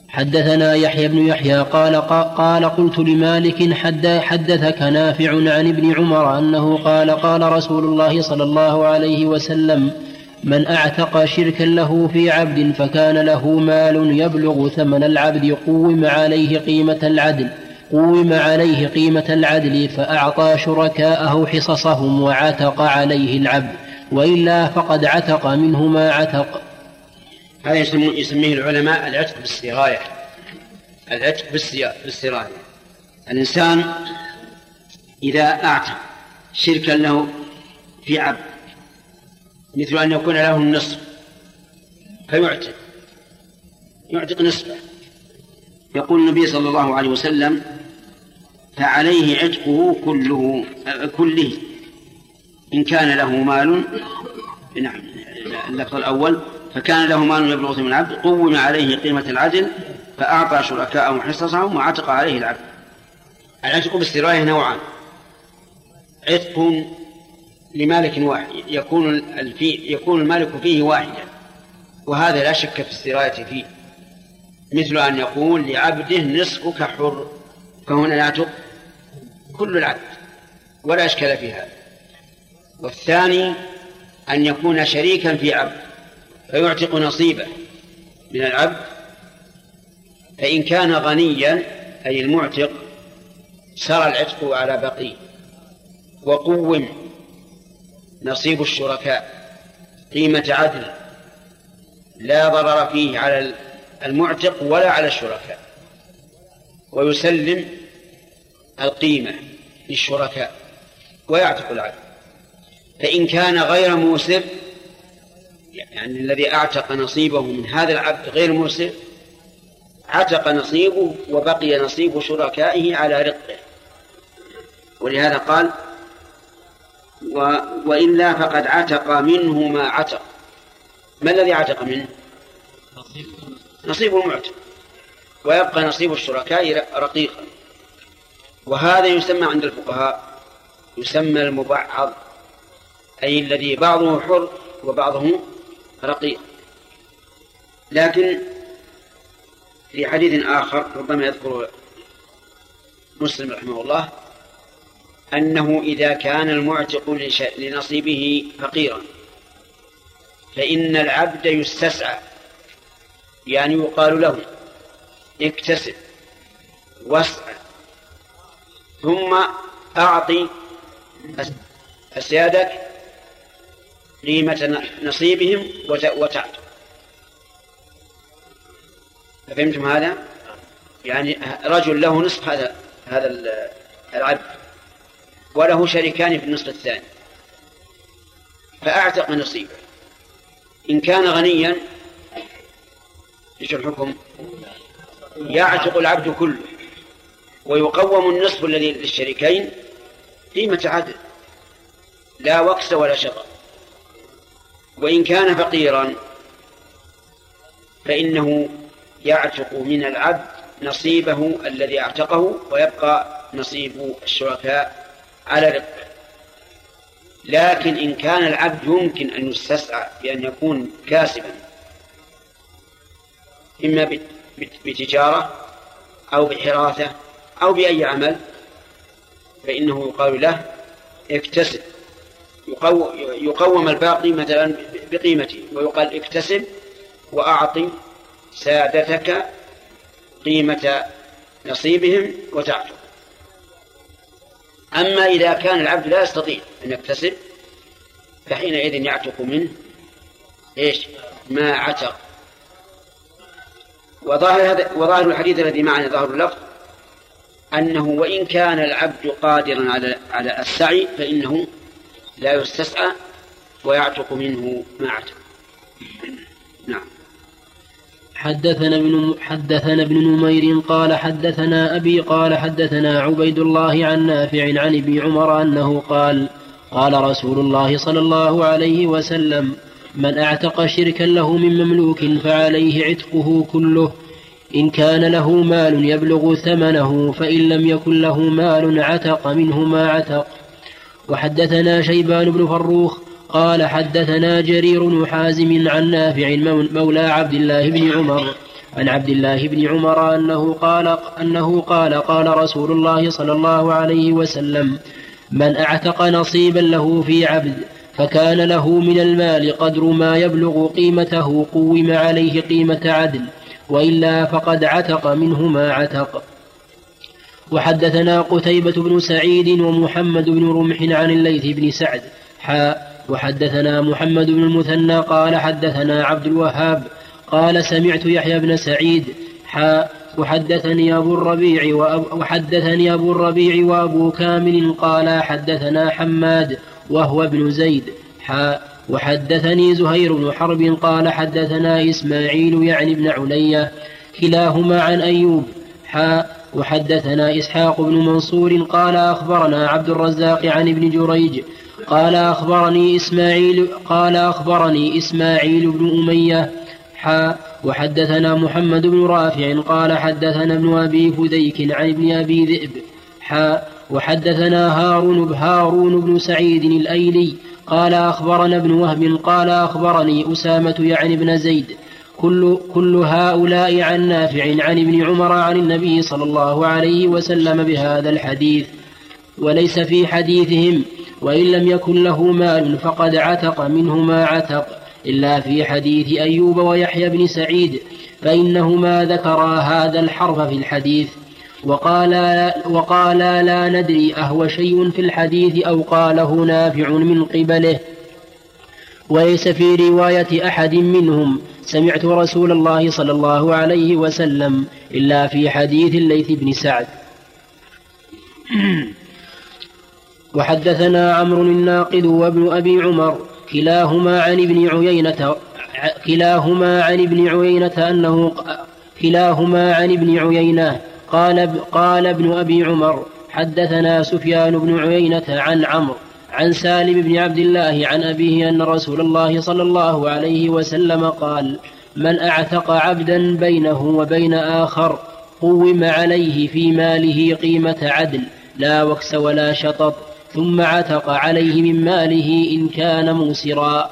حدثنا يحيى بن يحيى قال قال قلت لمالك حد حدثك نافع عن ابن عمر أنه قال قال رسول الله صلى الله عليه وسلم من أعتق شركا له في عبد فكان له مال يبلغ ثمن العبد قوم عليه قيمة العدل. قوم عليه قيمة العدل فأعطى شركاءه حصصهم وعتق عليه العبد وإلا فقد عتق منه ما عتق. هذا يسميه العلماء العتق بالسراية. العتق بالسراية. الإنسان إذا أعتق شركا له في عبد مثل أن يكون له النصف فيعتق. يعتق نصفه. يقول النبي صلى الله عليه وسلم فعليه عتقه كله كله. إن كان له مال نعم اللفظ الأول فكان له مال يبلغ ثمن العبد قوم عليه قيمة العدل فأعطى شركاءه حصصهم وعتق عليه العبد العتق بالسراية نوعان. عتق لمالك واحد يكون الفي يكون المالك فيه واحدا وهذا لا شك في السراية فيه. مثل أن يقول لعبده نصفك حر فهنا يعتق كل العبد ولا إشكال في هذا والثاني أن يكون شريكا في عبد فيعتق نصيبه من العبد. فإن كان غنيا أي المعتق سرى العتق على بقيه وقوم نصيب الشركاء قيمة عدل لا ضرر فيه على المعتق ولا على الشركاء. ويسلم القيمة للشركاء ويعتق العدل. فإن كان غير موسر يعني الذي أعتق نصيبه من هذا العبد غير موسر عتق نصيبه وبقي نصيب شركائه على رقه. ولهذا قال و وإلا فقد عتق منه ما عتق. ما الذي عتق منه؟ نصيب المعتق. ويبقى نصيب الشركاء رقيقا. وهذا يسمى عند الفقهاء يسمى المبعض أي الذي بعضه حر وبعضه رقيق. لكن في حديث آخر ربما يذكر مسلم رحمه الله أنه إذا كان المعتق لنصيبه فقيرا فإن العبد يستسعى يعني يقال له اكتسب واسعى ثم أعطي أسيادك قيمة نصيبهم وتعتق فهمتم هذا؟ يعني رجل له نصف هذا هذا العبد وله شريكان في النصف الثاني فأعتق نصيبه إن كان غنيا إيش الحكم؟ يعتق العبد كله ويقوم النصف الذي للشريكين قيمة عدل لا وكس ولا شطر وإن كان فقيرا فإنه يعتق من العبد نصيبه الذي اعتقه ويبقى نصيب الشركاء على رقه. لكن إن كان العبد يمكن أن يستسعى بأن يكون كاسبا إما بتجارة أو بحراثة أو بأي عمل فإنه يقال له اكتسب. يقوم الباقي مثلا بقيمته ويقال اكتسب وأعطي سادتك قيمة نصيبهم وتعفو أما إذا كان العبد لا يستطيع أن يكتسب فحينئذ يعتق منه إيش؟ ما عتق. وظاهر وظاهر الحديث الذي معنا ظاهر اللفظ أنه وإن كان العبد قادرا على على السعي فإنه لا يستسعى ويعتق منه ما عتق نعم. حدثنا ابن حدثنا ابن نمير قال حدثنا أبي قال حدثنا عبيد الله عن نافع عن ابن عمر أنه قال قال رسول الله صلى الله عليه وسلم من أعتق شركا له من مملوك فعليه عتقه كله إن كان له مال يبلغ ثمنه فإن لم يكن له مال عتق منه ما عتق. وحدثنا شيبان بن فروخ قال حدثنا جرير بن حازم عن نافع مولى عبد الله بن عمر عن عبد الله بن عمر أنه قال أنه قال قال رسول الله صلى الله عليه وسلم من أعتق نصيبا له في عبد فكان له من المال قدر ما يبلغ قيمته قوم عليه قيمة عدل وإلا فقد عتق منه ما عتق. وحدثنا قتيبة بن سعيد ومحمد بن رمح عن الليث بن سعد. حاء وحدثنا محمد بن المثنى قال حدثنا عبد الوهاب قال سمعت يحيى بن سعيد. حاء وحدثني أبو الربيع وحدثني أبو الربيع وأبو كامل قال حدثنا حماد وهو ابن زيد. حاء وحدثني زهير بن حرب قال حدثنا إسماعيل يعني ابن علية كلاهما عن أيوب حاء وحدثنا إسحاق بن منصور قال أخبرنا عبد الرزاق عن ابن جريج قال أخبرني إسماعيل قال أخبرني إسماعيل بن أمية حاء وحدثنا محمد بن رافع قال حدثنا ابن أبي فديك عن ابن أبي ذئب حاء وحدثنا هارون هارون بن سعيد الأيلي قال أخبرنا ابن وهب قال أخبرني أسامة يعني ابن زيد كل, كل هؤلاء عن نافع عن ابن عمر عن النبي صلى الله عليه وسلم بهذا الحديث وليس في حديثهم وإن لم يكن له مال فقد عتق منه ما عتق إلا في حديث أيوب ويحيى بن سعيد فإنهما ذكرا هذا الحرف في الحديث. وقال وقال لا ندري أهو شيء في الحديث أو قاله نافع من قبله. وليس في رواية أحد منهم سمعت رسول الله صلى الله عليه وسلم إلا في حديث الليث بن سعد. <clears throat> وحدثنا عمرو الناقد وابن أبي عمر كلاهما عن ابن عيينة كلاهما عن ابن عيينة أنه كلاهما عن ابن عيينة قال قال ابن أبي عمر حدثنا سفيان بن عيينة عن عمرو عن سالم بن عبد الله عن أبيه أن رسول الله صلى الله عليه وسلم قال من أعتق عبدا بينه وبين آخر قوم عليه في ماله قيمة عدل لا وكس ولا شطط ثم عتق عليه من ماله إن كان موسرا.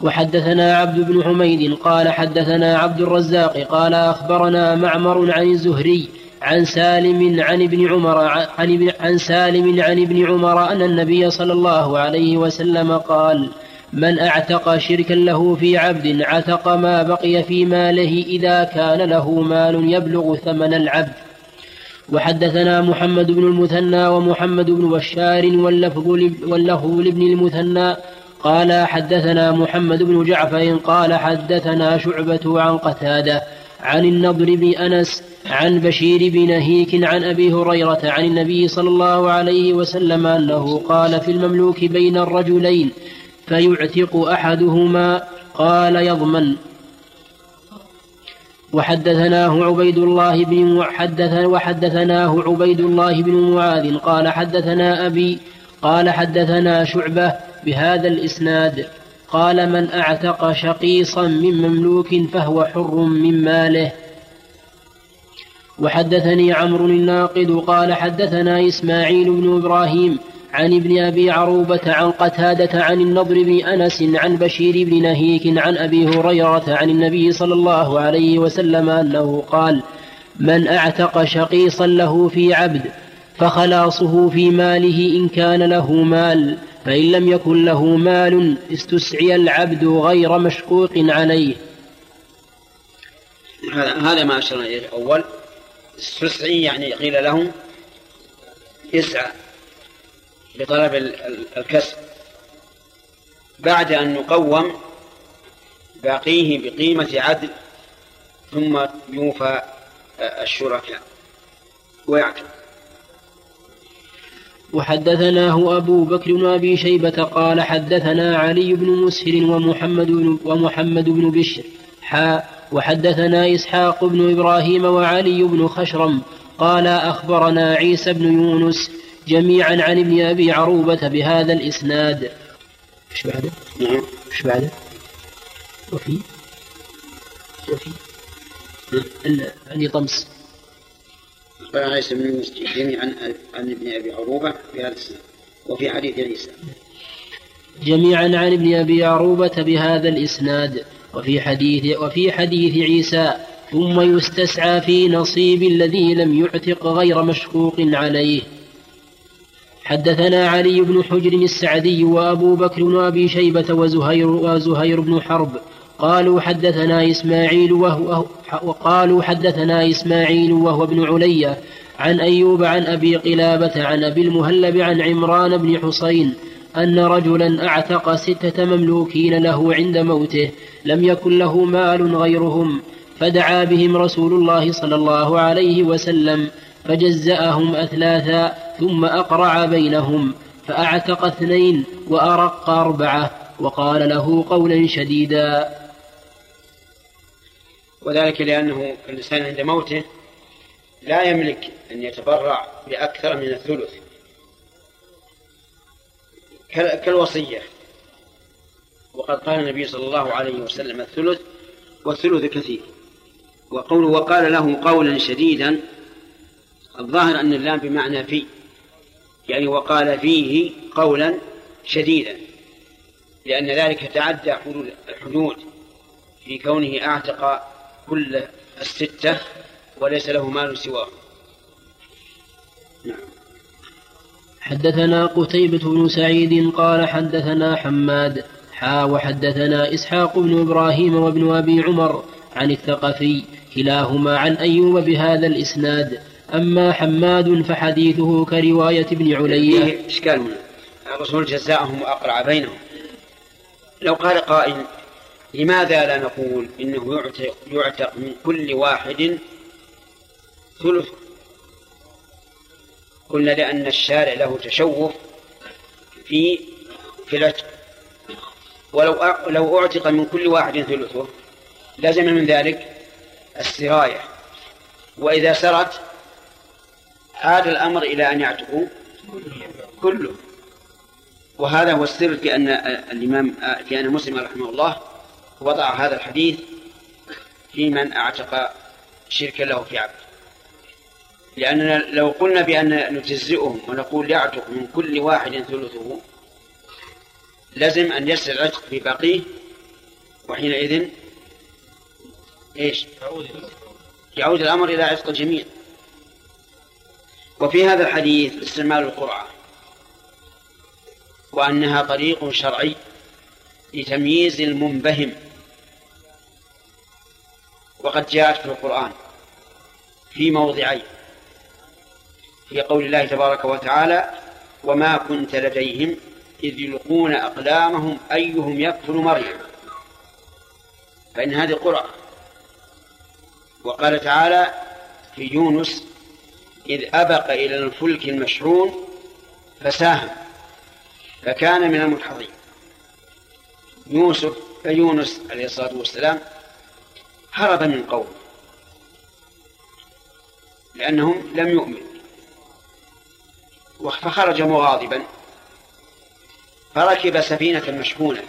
وحدثنا عبد بن حميد قال حدثنا عبد الرزاق قال أخبرنا معمر عن الزهري عن سالم عن ابن عمر عن, ابن عن سالم عن ابن عمر أن النبي صلى الله عليه وسلم قال من أعتق شركا له في عبد عتق ما بقي في ماله إذا كان له مال يبلغ ثمن العبد. وحدثنا محمد بن المثنى ومحمد بن بشار واللفظ لابن المثنى قال حدثنا محمد بن جعفر قال حدثنا شعبة عن قتادة عن النضر بن أنس عن بشير بن نهيك عن أبي هريرة عن النبي صلى الله عليه وسلم أنه قال في المملوك بين الرجلين فيعتق أحدهما قال يضمن. وحدثناه عبيد الله بن حدث وحدثناه عبيد الله بن معاذ قال حدثنا أبي قال حدثنا شعبة بهذا الإسناد قال من أعتق شقيصا من مملوك فهو حر من ماله. وحدثني عمرو الناقد قال حدثنا إسماعيل بن إبراهيم عن ابن أبي عروبة عن قتادة عن النضر بن أنس عن بشير بن نهيك عن أبي هريرة عن النبي صلى الله عليه وسلم أنه قال من أعتق شقيصا له في عبد فخلاصه في ماله إن كان له مال فإن لم يكن له مال استسعي العبد غير مشقوق عليه. هذا هذا ما أشرنا إليه أول استسعي يعني قيل لهم اسعى بطلب الكسب. بعد أن نقوم باقيه بقيمة عدل ثم يوفى الشركاء. ويعتق وحدثناه أبو بكر بن أبي شيبة قال حدثنا علي بن مسهر ومحمد بن ومحمد بن بشر حاء وحدثنا إسحاق بن إبراهيم وعلي بن خشرم قال أخبرنا عيسى بن يونس جميعا عن ابن أبي عروبة بهذا الإسناد. إيش بعده؟ نعم. إيش بعده؟ وفي؟ وفي؟ عندي طمس. أخبرنا عيسى بن يونس جميعا عن ابن أبي عروبة بهذا الإسناد وفي حديث عيسى. جميعا عن ابن أبي عروبة بهذا الإسناد وفي حديث وفي حديث عيسى ثم يستسعى في نصيب الذي لم يعتق غير مشقوق عليه. حدثنا علي بن حجر السعدي وأبو بكر بن أبي شيبة وزهير, وزهير بن حرب قالوا حدثنا إسماعيل وهو وقالوا حدثنا إسماعيل وهو ابن علية عن أيوب عن أبي قلابة عن أبي المهلب عن عمران بن حسين أن رجلا أعتق ستة مملوكين له عند موته لم يكن له مال غيرهم فدعا بهم رسول الله صلى الله عليه وسلم فجزأهم أثلاثا ثم أقرع بينهم فأعتق اثنين وأرق أربعة وقال له قولا شديدا وذلك لأنه الإنسان عند موته لا يملك أن يتبرع بأكثر من الثلث. كالوصية. وقد قال النبي صلى الله عليه وسلم الثلث والثلث كثير. وقوله وقال له قولا شديدا الظاهر أن اللام بمعنى في يعني وقال فيه قولا شديدا. لأن ذلك تعدى الحدود في كونه أعتق كل الستة وليس له مال سواه. نعم. حدثنا قتيبة بن سعيد قال حدثنا حماد حا وحدثنا إسحاق بن إبراهيم وابن أبي عمر عن الثقفي كلاهما عن أيوب بهذا الإسناد. أما حماد فحديثه كرواية ابن فيه إشكال الرسول جزاءهم وأقرع بينهم. لو قال قائل لماذا لا نقول إنه يعتق, يعتق من كل واحد ثلث؟ قلنا لأن الشارع له تشوف في في العتق ولو لو أعتق من كل واحد ثلثه لزم من ذلك السراية. وإذا سرت عاد الأمر إلى أن يعتقوا كله. وهذا هو السر في أن الإمام في أن مسلم رحمه الله وضع هذا الحديث في من أعتق شركا له في عبد لأننا لو قلنا بأن نجزئهم ونقول يعتق من كل واحد ثلثه لازم أن يسر العتق في باقيه وحينئذ إيش؟ يعود الأمر إلى عتق الجميع. وفي هذا الحديث استعمال القرعة وأنها طريق شرعي لتمييز المنبهم. وقد جاءت في القرآن في موضعين في قول الله تبارك وتعالى وما كنت لديهم إذ يلقون أقلامهم أيهم يكفل مريم. فإن هذه قرعة وقال تعالى في يونس إذ أبق إلى الفلك المشحون فساهم فكان من المدحضين يوسف يونس عليه الصلاة والسلام هرب من قوم. لأنهم لم يؤمنوا. فخرج مغاضبا. فركب سفينة مشحونة.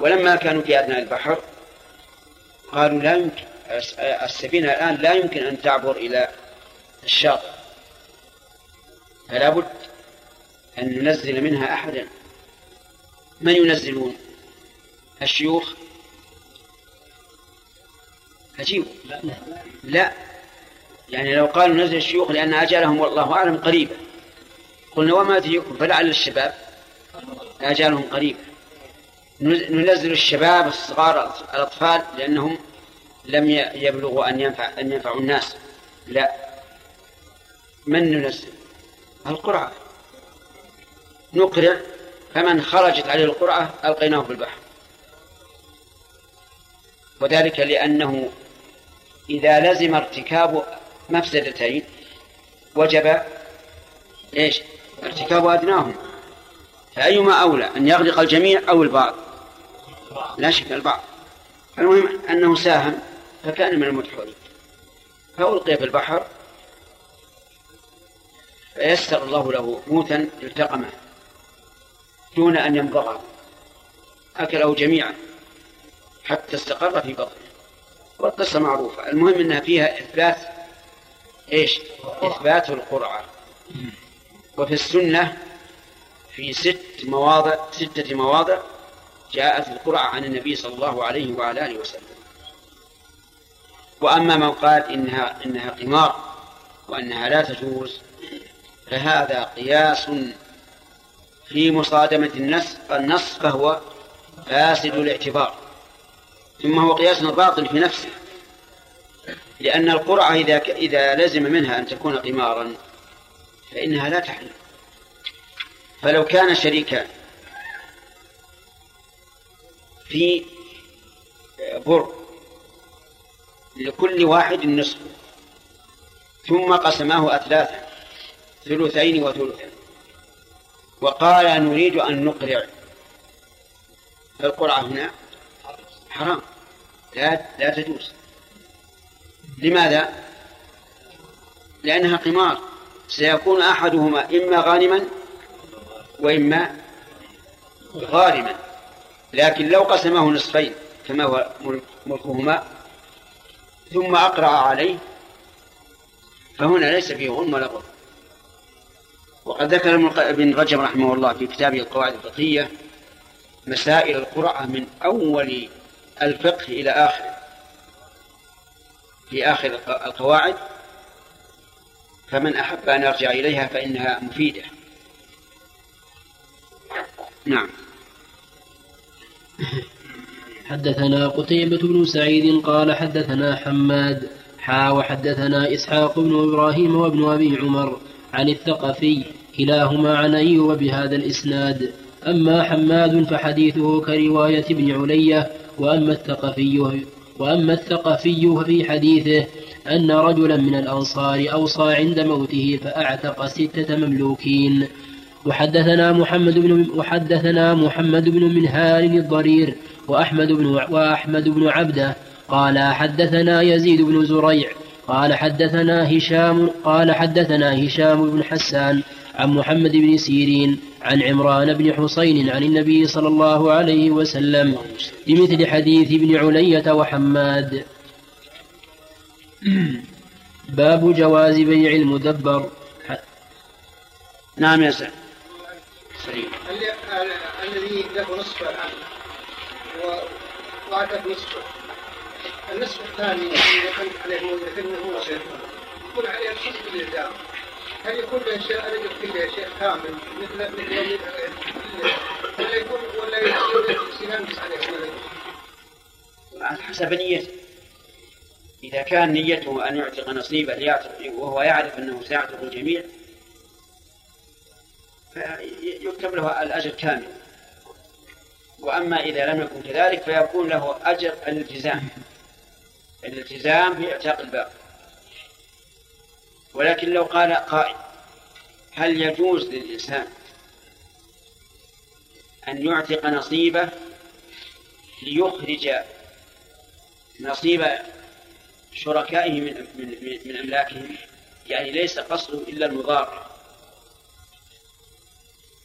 ولما كانوا في أدنى البحر قالوا لا يمكن السفينة الآن لا يمكن أن تعبر إلى الشاطئ. فلا بد أن ننزل منها أحدا. من ينزلون؟ الشيوخ عجيب. لا. يعني لو قالوا نزل الشيوخ لأن أجالهم والله أعلم قريبة قلنا وما تجيكم فلعل الشباب. آجالهم قريبة ننزل الشباب الصغار الأطفال لأنهم لم يبلغوا أن ينفع أن ينفعوا الناس. لا. من ننزل؟ القرعة. نقرع. فمن خرجت عليه القرعة ألقيناه في البحر. وذلك لأنه إذا لزم ارتكاب مفسدتين وجب إيش؟ ارتكاب أدناهما فأيما أولى أن يغرق الجميع أو البعض؟ لا شك البعض. المهم أنه ساهم فكان من المدحورين. فألقي في البحر فيسر الله له موتا التقمه دون أن يمضغه أكله جميعا حتى استقر في بطنه. والقصة معروفة. المهم أنها فيها إثبات إيش؟ إثبات القرعة وفي السنة في ست مواضع ستة مواضع جاءت القرعة عن النبي صلى الله عليه وعلى آله وسلم. وأما من قال إنها إنها قمار وأنها لا تجوز فهذا قياس في مصادمة النص النص فهو فاسد الاعتبار. ثم هو قياس باطل في نفسه. لأن القرعة إذا إذا لزم منها أن تكون قمارا فإنها لا تحل. فلو كان شريكان في بر لكل واحد نصف ثم قسماه أثلاثا ثلثين وثلثا وقال نريد أن نقرع فالقرعة هنا حرام. لا لا تجوز. لماذا؟ لأنها قمار. سيكون أحدهما إما غانما وإما غارما. لكن لو قسمه نصفين كما هو ملكهما. ثم أقرأ عليه. فهنا ليس فيه غنم ولا غرم وقد ذكر ابن رجب رحمه الله في كتابه القواعد الفقهية مسائل القرعة من أول الفقه إلى آخره في آخر القواعد فمن أحب أن يرجع إليها فإنها مفيدة. نعم. حدثنا قتيبة بن سعيد قال حدثنا حماد حا وحدثنا إسحاق بن إبراهيم وابن أبي عمر عن الثقفي كلاهما عن أيوب بهذا الإسناد. أما حماد فحديثه كرواية ابن علية وأما الثقفي وأما الثقفي ففي حديثه أن رجلا من الأنصار أوصى عند موته فأعتق ستة مملوكين. وحدثنا محمد بن وحدثنا محمد بن منهال الضرير وأحمد بن وأحمد بن عبده. قال حدثنا يزيد بن زريع. قال حدثنا هشام قال حدثنا هشام بن حسان عن محمد بن سيرين عن عمران بن حسين عن النبي صلى الله عليه وسلم بمثل حديث ابن علية وحماد. باب جواز بيع المدبر. نعم يا سعد الذي له نصف العام وأعطت نصفه النصف الثاني يكون عليه هو يكون عليه الحسب الإلزام هل يكون له شيء له شيء كامل؟ مثل مثل ولا يكون ولا ينقص عليه على حسب نيته إذا كان نيته أن يعتق نصيبا ليعتق وهو يعرف أنه سيعتق الجميع فيكتب له الأجر كامل. وأما إذا لم يكن كذلك فيكون له أجر الالتزام. الالتزام بإعتاق الباب ولكن لو قال قائل هل يجوز للإنسان أن يعتق نصيبه ليخرج نصيب شركائه من من من أملاكهم؟ يعني ليس قصده إلا المضار.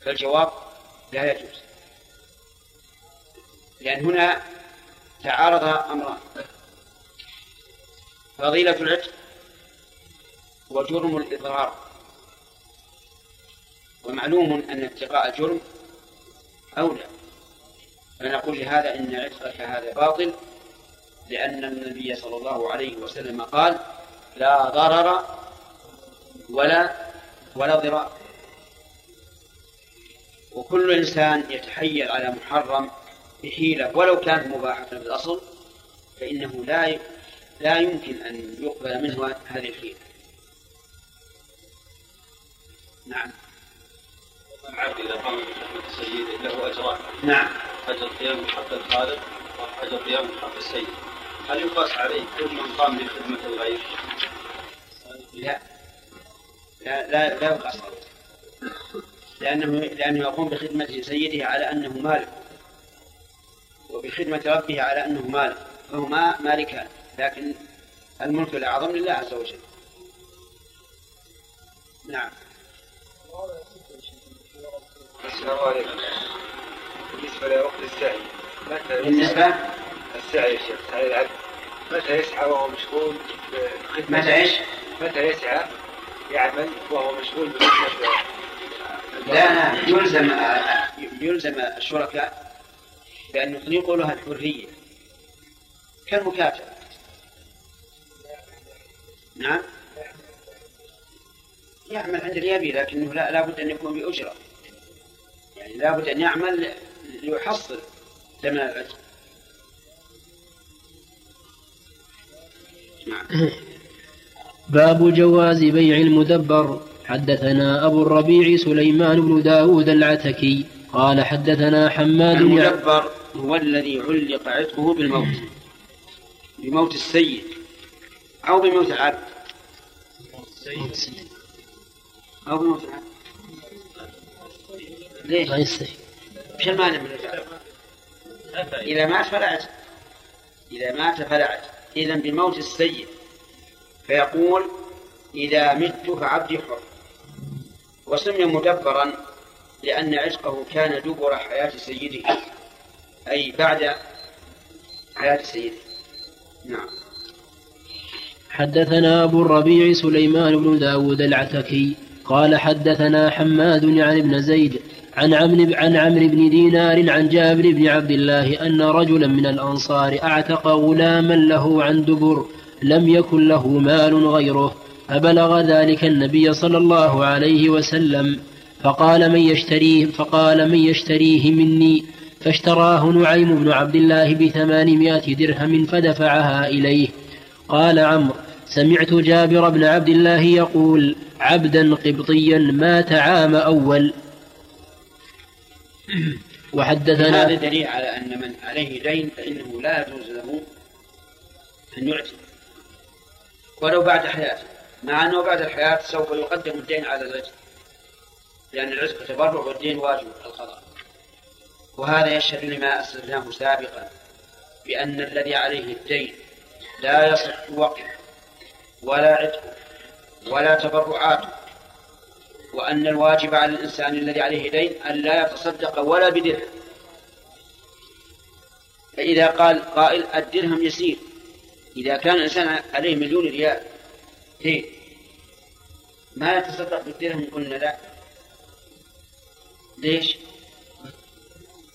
فالجواب لا يجوز. لأن هنا تعارض أمران. فضيلة العتق وجرم الإضرار. ومعلوم أن ابتغاء الجرم أولى. فنقول لهذا إن عتقك هذا باطل لأن النبي صلى الله عليه وسلم قال لا ضرر ولا ولا ضرار. وكل إنسان يتحيل على محرم بحيلة ولو كانت مباحة في الأصل فإنه لا لا يمكن أن يقبل منه هذه الحيلة. نعم. العبد إذا قام بخدمه سيده له أجران. نعم. أجر قيام بحق الخالق وأجر قيام بحق السيد. هل يقاس عليه كل من قام بخدمة الغير؟ لا. لا لا, لا يقاس عليه. لأنه لأنه يقوم بخدمة سيده على أنه مالك. وبخدمة ربه على أنه مالك. فهما مالكان. لكن الملك الأعظم لله عز وجل. نعم. السلام عليكم. بالنسبة لوقت السعي متى بالنسبة؟ السعي يا شيخ سعي العبد. متى يسعى وهو مشغول بخدمة متى إيش؟ متى يسعى يعمل وهو مشغول بخدمة لا لا يلزم يلزم الشركاء بأن يطلقوا لها الحرية كالمكاتبة نعم؟ يعمل عند اليابي لكنه لا لابد أن يكون بأجرة. يعني لابد أن يعمل ليحصل ثمن العتق نعم. باب جواز بيع المدبر. حدثنا أبو الربيع سليمان بن داود العتكي قال حدثنا حماد المدبر هو الذي علق عتقه بالموت. بموت السيد أو بموت العبد. أو العبد ليش؟ ما يستحي وش المانع من الفعل؟ إذا مات فلا عتق إذا مات فلا عتق إذا بموت السيد. فيقول إذا مت فعبدي حر وسمي مدبرا لأن عتقه كان دبر حياة سيده. أي بعد حياة سيده. نعم. حدثنا أبو الربيع سليمان بن داود العتكي. قال حدثنا حماد عن ابن زيد عن عمرو عن عمرو بن دينار عن جابر بن عبد الله أن رجلا من الأنصار أعتق غلاما له عن دبر لم يكن له مال غيره فبلغ ذلك النبي صلى الله عليه وسلم فقال من يشتريه فقال من يشتريه مني؟ فاشتراه نعيم بن عبد الله بثمانمائة درهم فدفعها إليه. قال عمرو سمعت جابر بن عبد الله يقول عبدا قبطيا مات عام أول. هذا وحدثنا دليل على أن من عليه دين فإنه لا يجوز له أن يعتق ولو بعد حياته. مع أنه بعد الحياة سوف يقدم الدين على العتق لأن العتق تبرع والدين واجب القضاء وهذا يشهد لما أسلفناه سابقا بأن الذي عليه الدين لا يصح وقف ولا عتق ولا تبرعات وأن الواجب على الإنسان الذي عليه دين أن لا يتصدق ولا بدرهم فإذا قال قائل الدرهم يسير إذا كان الإنسان عليه مليون ريال دين ما يتصدق بالدرهم قلنا لا ليش؟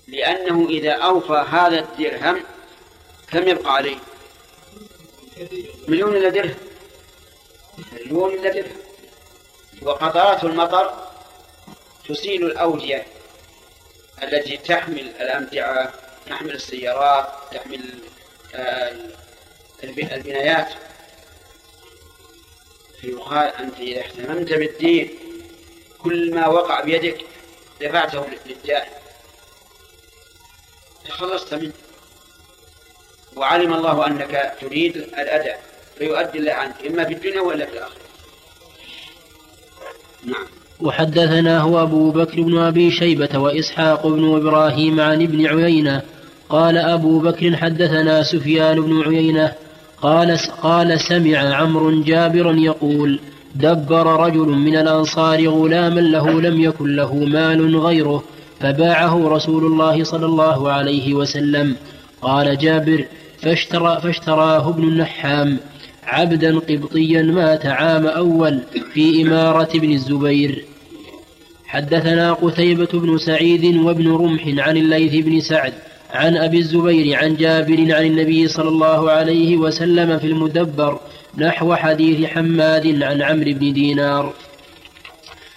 لأنه إذا أوفى هذا الدرهم كم يبقى عليه؟ مليون إلا درهم مليون إلا وقطرات المطر تسيل الأودية التي تحمل الأمتعة تحمل السيارات تحمل آه، الب- البنايات. فيقال أنت إذا اهتممت بالدين كل ما وقع بيدك دفعته للداعي تخلصت منه. وعلم الله أنك تريد الأداء. فيؤدي الله عنك إما في الدنيا ولا في الآخرة. نعم. وحدثناه أبو بكر بن أبي شيبة وإسحاق بن إبراهيم عن ابن عيينة قال أبو بكر حدثنا سفيان بن عيينة قال قال سمع عمرو جابرا يقول دبر رجل من الأنصار غلاما له لم يكن له مال غيره فباعه رسول الله صلى الله عليه وسلم. قال جابر فاشترى فاشتراه ابن النحام. عبدا قبطيا مات عام أول في إمارة ابن الزبير. حدثنا قتيبة بن سعيد وابن رمح عن الليث بن سعد عن أبي الزبير عن جابر عن النبي صلى الله عليه وسلم في المدبر نحو حديث حماد عن عمرو بن دينار.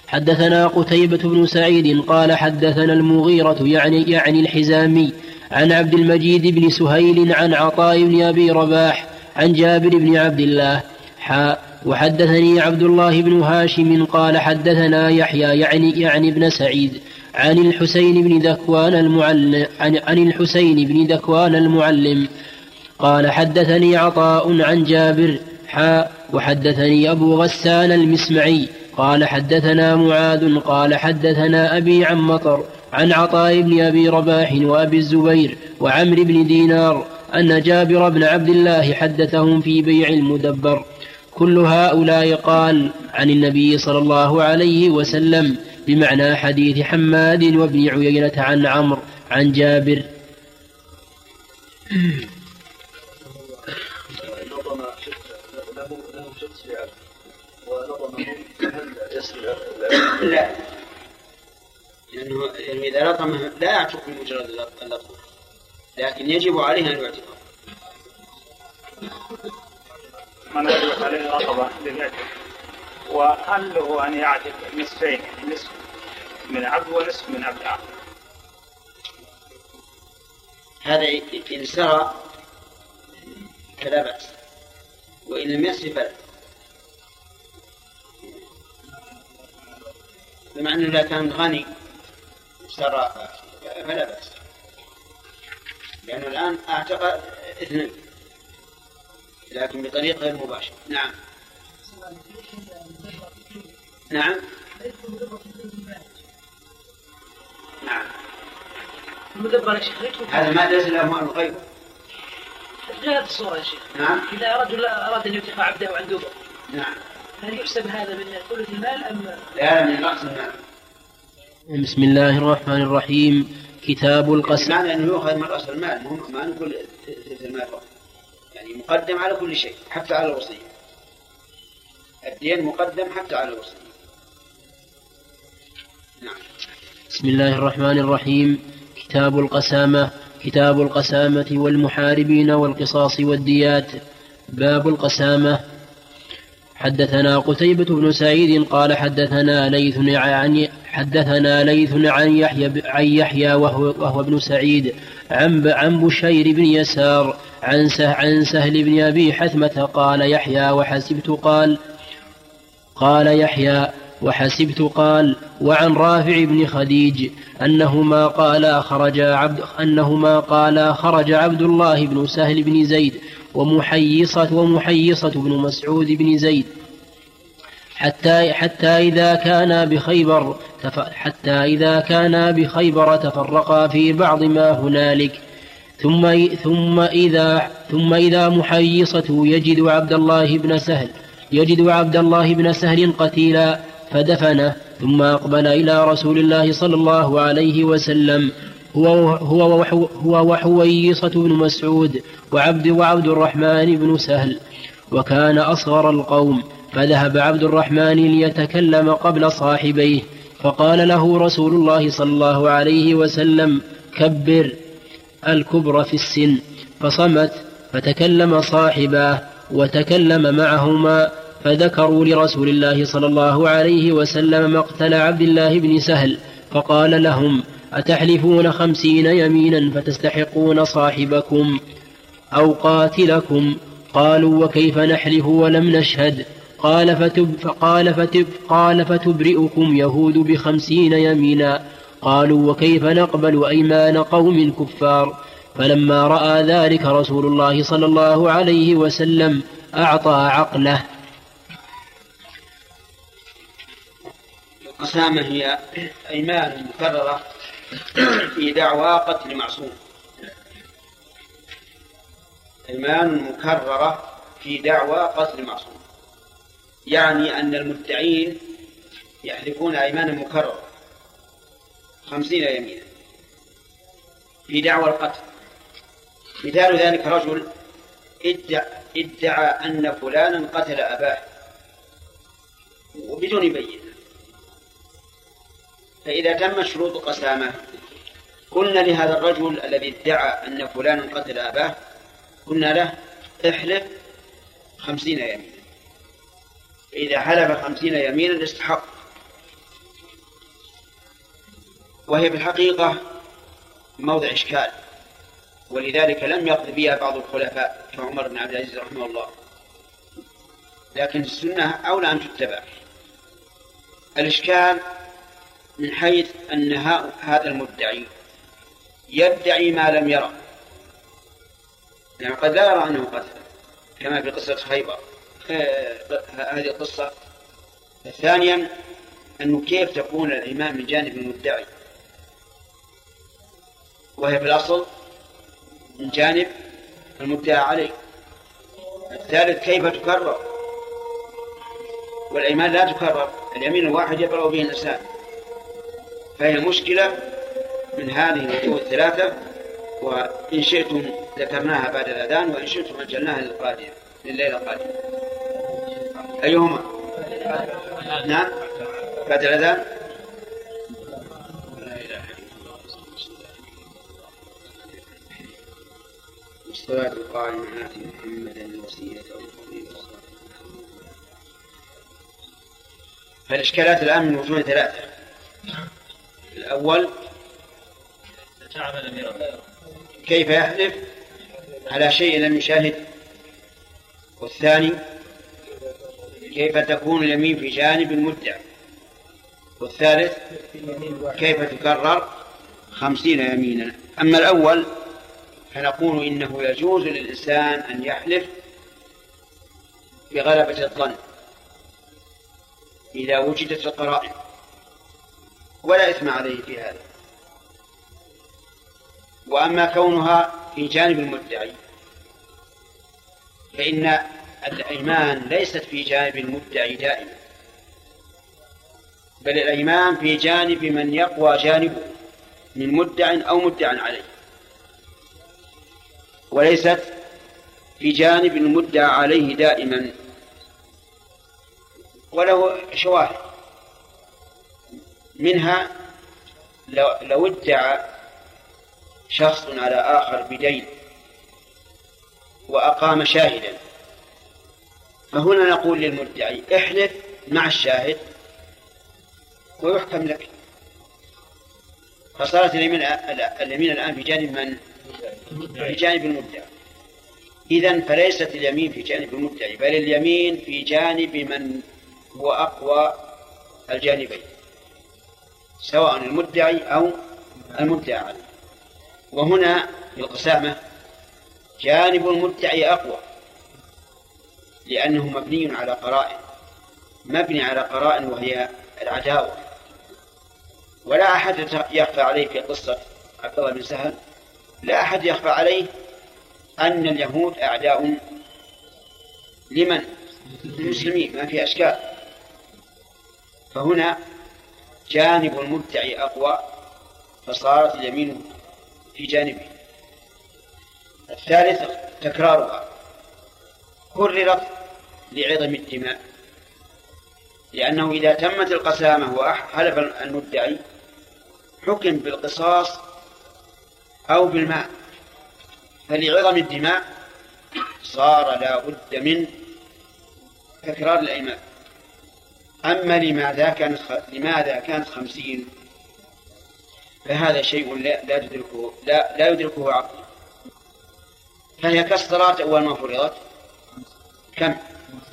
حدثنا قتيبة بن سعيد قال حدثنا المغيرة يعني يعني الحزامي عن عبد المجيد بن سهيل عن عطاء بن أبي رباح عن جابر بن عبد الله حاء وحدثني عبد الله بن هاشم قال حدثنا يحيى يعني يعني ابن سعيد عن الحسين بن ذكوان المعلم عن, عن الحسين بن ذكوان المعلم قال حدثني عطاء عن جابر حاء وحدثني أبو غسان المسمعي قال حدثنا معاذ قال حدثنا أبي عن مطر عن عطاء بن أبي رباح وأبي الزبير وعمر بن دينار أن جابر بن عبد الله حدثهم في بيع المدبر. كل هؤلاء قال عن النبي صلى الله عليه وسلم بمعنى حديث حماد وابن عيينة عن عمرو عن جابر. لا. لأنه يعني إذا لطمه لا يعتق بمجرد اللطم لكن يجب عليه أن يعتق من وجبت عليه رقبة للعتق وهل له أن يعتق نصفين نصف من عبد ونصف من عبد آخر هذا إن سرى فلا بأس وإن لم يسر فلا. بمع أنه إذا كان غني سرى فلا بأس. لأنه الآن أعتق اثنين لكن بطريق غير مباشر نعم. نعم. نعم. المدبر يا شيخ يترك هذا ما ليس له مال غيره. جاءت الصورة يا شيخ. نعم. إذا رجل أراد أن يعتق عبده عن دبر نعم. هل يحسب هذا من ثلث المال أم لا من رأس المال. بسم الله الرحمن الرحيم. كتاب القسم. معنى أنه يؤخذ من رأس المال ما نقول ثلث المال فقط يعني مقدم على كل شيء حتى على الوصية. الدين مقدم حتى على الوصية. نعم. بسم الله الرحمن الرحيم. كتاب القسامة كتاب القسامة والمحاربين والقصاص والديات. باب القسامة حدثنا قتيبة بن سعيد قال حدثنا ليث عن حدثنا ليث عن يحيى عن يحيى وهو, وهو ابن سعيد عن عن بشير بن يسار عن عن سهل بن أبي حثمة قال يحيى وحسبت قال قال يحيى وحسبت قال وعن رافع بن خديج أنهما قالا خرج عبد أنهما قالا خرج عبد الله بن سهل بن زيد ومحيصة ومحيصة بن مسعود بن زيد. حتى حتى إذا كانا بخيبر حتى إذا كانا بخيبر تفرقا في بعض ما هنالك. ثم ثم إذا ثم إذا محيصة يجد عبد الله بن سهل يجد عبد الله بن سهل قتيلا فدفنه ثم أقبل إلى رسول الله صلى الله عليه وسلم. هو هو هو وحويصة بن مسعود وعبد وعبد الرحمن بن سهل. وكان أصغر القوم فذهب عبد الرحمن ليتكلم قبل صاحبيه فقال له رسول الله صلى الله عليه وسلم كبر الكبر في السن. فصمت فتكلم صاحباه وتكلم معهما فذكروا لرسول الله صلى الله عليه وسلم مقتل عبد الله بن سهل فقال لهم أتحلفون خمسين يمينا فتستحقون صاحبكم أو قاتلكم؟ قالوا وكيف نحلف ولم نشهد؟ قال فتب فقال فتب قال فتبرئكم يهود بخمسين يمينا. قالوا وكيف نقبل أيمان قوم كفار؟ فلما رأى ذلك رسول الله صلى الله عليه وسلم أعطى عقله. القسامة هي أيمان مكررة <clears throat> في دعوى قتل معصوم. أيمان مكررة في دعوى قتل معصوم. يعني أن المدعين يحلفون أيمانا مكررة خمسين يمينا. في دعوى القتل. مثال ذلك رجل ادعى ادعى أن فلانا قتل أباه. وبدون بينة. فإذا تمت شروط قسامة قلنا لهذا الرجل الذي ادعى أن فلانا قتل أباه قلنا له احلف خمسين يمينا. فإذا حلف خمسين يمينا استحق وهي في الحقيقة موضع إشكال. ولذلك لم يقض بها بعض الخلفاء كعمر بن عبد العزيز رحمه الله. لكن السنة أولى أن تتبع. الإشكال من حيث أن هذا المدعي يدعي ما لم يرى. يعني قد لا يرى أنه قتل كما في قصة خيبر. هذه القصة. ثانيا أنه كيف تكون الإمام من جانب المدعي؟ وهي في الأصل من جانب المدعى عليه. الثالث كيف تكرر؟ والأيمان لا تكرر. اليمين الواحد يقرأ به الإنسان. فهي مشكلة من هذه الوجوه الثلاثة وإن شئتم ذكرناها بعد الأذان وإن شئتم أجلناها للقادم لليلة القادمة. أيهما؟ نعم. بعد الأذان؟ والصلاة القائمة آت محمدا الوسيلة فالإشكالات الآن من وجوه ثلاثة. الأول كيف يحلف؟ على شيء لم يشاهد؟ والثاني كيف تكون اليمين في جانب المدعي والثالث كيف تكرر؟ خمسين يمينا. أما الأول فنقول إنه يجوز للإنسان أن يحلف بغلبة الظن إذا وجدت القرائن. ولا إثم عليه في هذا. وأما كونها في جانب المدعي فإن الأيمان ليست في جانب المدعي دائما بل الأيمان في جانب من يقوى جانبه من مدع أو مدع عليه. وليست في جانب المدعى عليه دائما. وله شواهد. منها لو, ادعى شخص على آخر بدين وأقام شاهدا فهنا نقول للمدعي احلف مع الشاهد ويحكم لك. فصارت اليمين اليمين الآن في جانب من؟ في جانب المدعي. إذا فليست اليمين في جانب المدعي بل اليمين في جانب من هو أقوى الجانبين. سواء المدعي أو المدعى عليه. وهنا في القسامة جانب المدعي أقوى لأنه مبني على قرائن مبني على قرائن وهي العداوة. ولا أحد يخفى عليه في قصة عبد الله بن سهل لا أحد يخفى عليه أن اليهود أعداء لمن؟ للمسلمين ما في أشكال. فهنا جانب المدعي أقوى فصارت اليمين في جانبه. الثالث تكرارها. كررت لعظم الدماء لأنه إذا تمت القسامة وحلف المدعي حكم بالقصاص أو بالماء. فلعظم الدماء صار لا بد من تكرار الأيمان. أما لماذا كانت. لماذا كانت خمسين فهذا شيء لا, يدركه لا, لا يدركه عقل فهي كالصلاة أول ما فرضت كم؟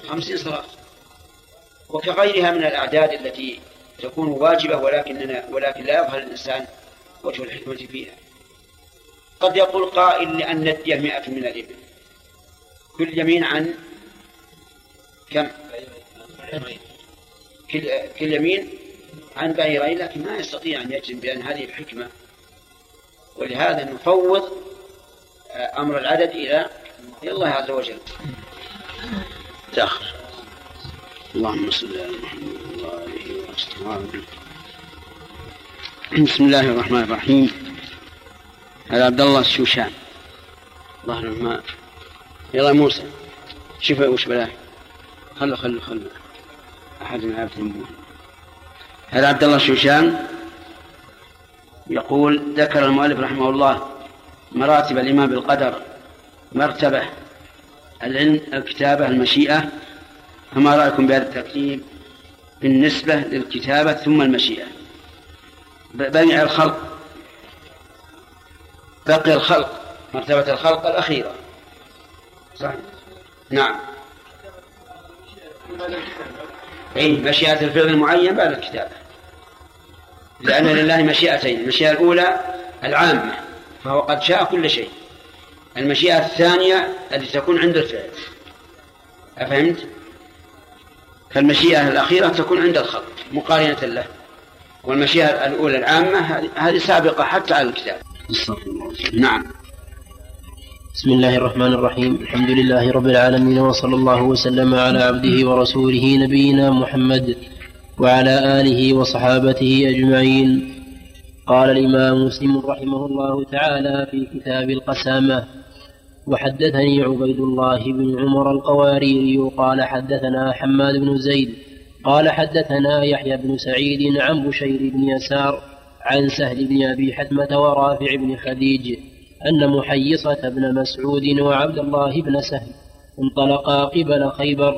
خمسين صلاة وكغيرها من الأعداد التي تكون واجبة ولكننا ولكن لا يظهر الإنسان وجه الحكمة فيها قد يقول قائل لأن ندي مئة من الإبل كل يمين عن كم؟ كل, كل يمين عن بعيرين لكن ما يستطيع أن يجزم بأن هذه الحكمة. ولهذا نفوض آه، أمر العدد إلى الله عز وجل. تأخر. اللهم صل على محمد وآله وصحبه بسم الله الرحمن الرحيم. هذا عبد الله الشوشان. ظهر ما يلا موسى شوف وش بلاه خلوا خلوا خلوا أحد من عبد هذا عبد الله الشوشان يقول ذكر المؤلف رحمه الله مراتب الإيمان بالقدر مرتبة العلم الكتابة المشيئة. فما رأيكم بهذا الترتيب؟ بالنسبة للكتابة ثم المشيئة. بني الخلق. بقي الخلق. مرتبة الخلق الأخيرة. صحيح. نعم. أي مشيئة الفعل المعين بعد الكتابة لأن لله مشيئتين المشيئة الأولى العامة فهو قد شاء كل شيء. المشيئة الثانية التي تكون عند الفعل. أفهمت؟ فالمشيئة الأخيرة تكون عند الخلق مقارنة له. والمشيئة الأولى العامة هذه سابقة حتى على الكتاب. نعم. بسم الله الرحمن الرحيم. الحمد لله رب العالمين وصلى الله وسلم على عبده ورسوله نبينا محمد وعلى آله وصحابته أجمعين. قال الإمام مسلم رحمه الله تعالى في كتاب القسامة وحدثني عبيد الله بن عمر القواريري قال حدثنا حماد بن زيد قال حدثنا يحيى بن سعيد عن بشير بن يسار عن سهل بن أبي حتمة ورافع بن خديج أن محيصة بن مسعود وعبد الله بن سهل انطلقا قبل خيبر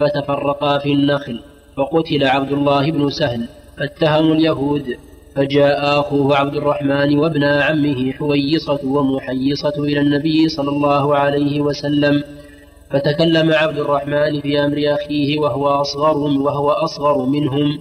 فتفرقا في النخل فقتل عبد الله بن سهل فاتهموا اليهود فجاء أخوه عبد الرحمن وابن عمه حويصة ومحيصة إلى النبي صلى الله عليه وسلم فتكلم عبد الرحمن في أمر أخيه وهو أصغر وهو أصغر منهم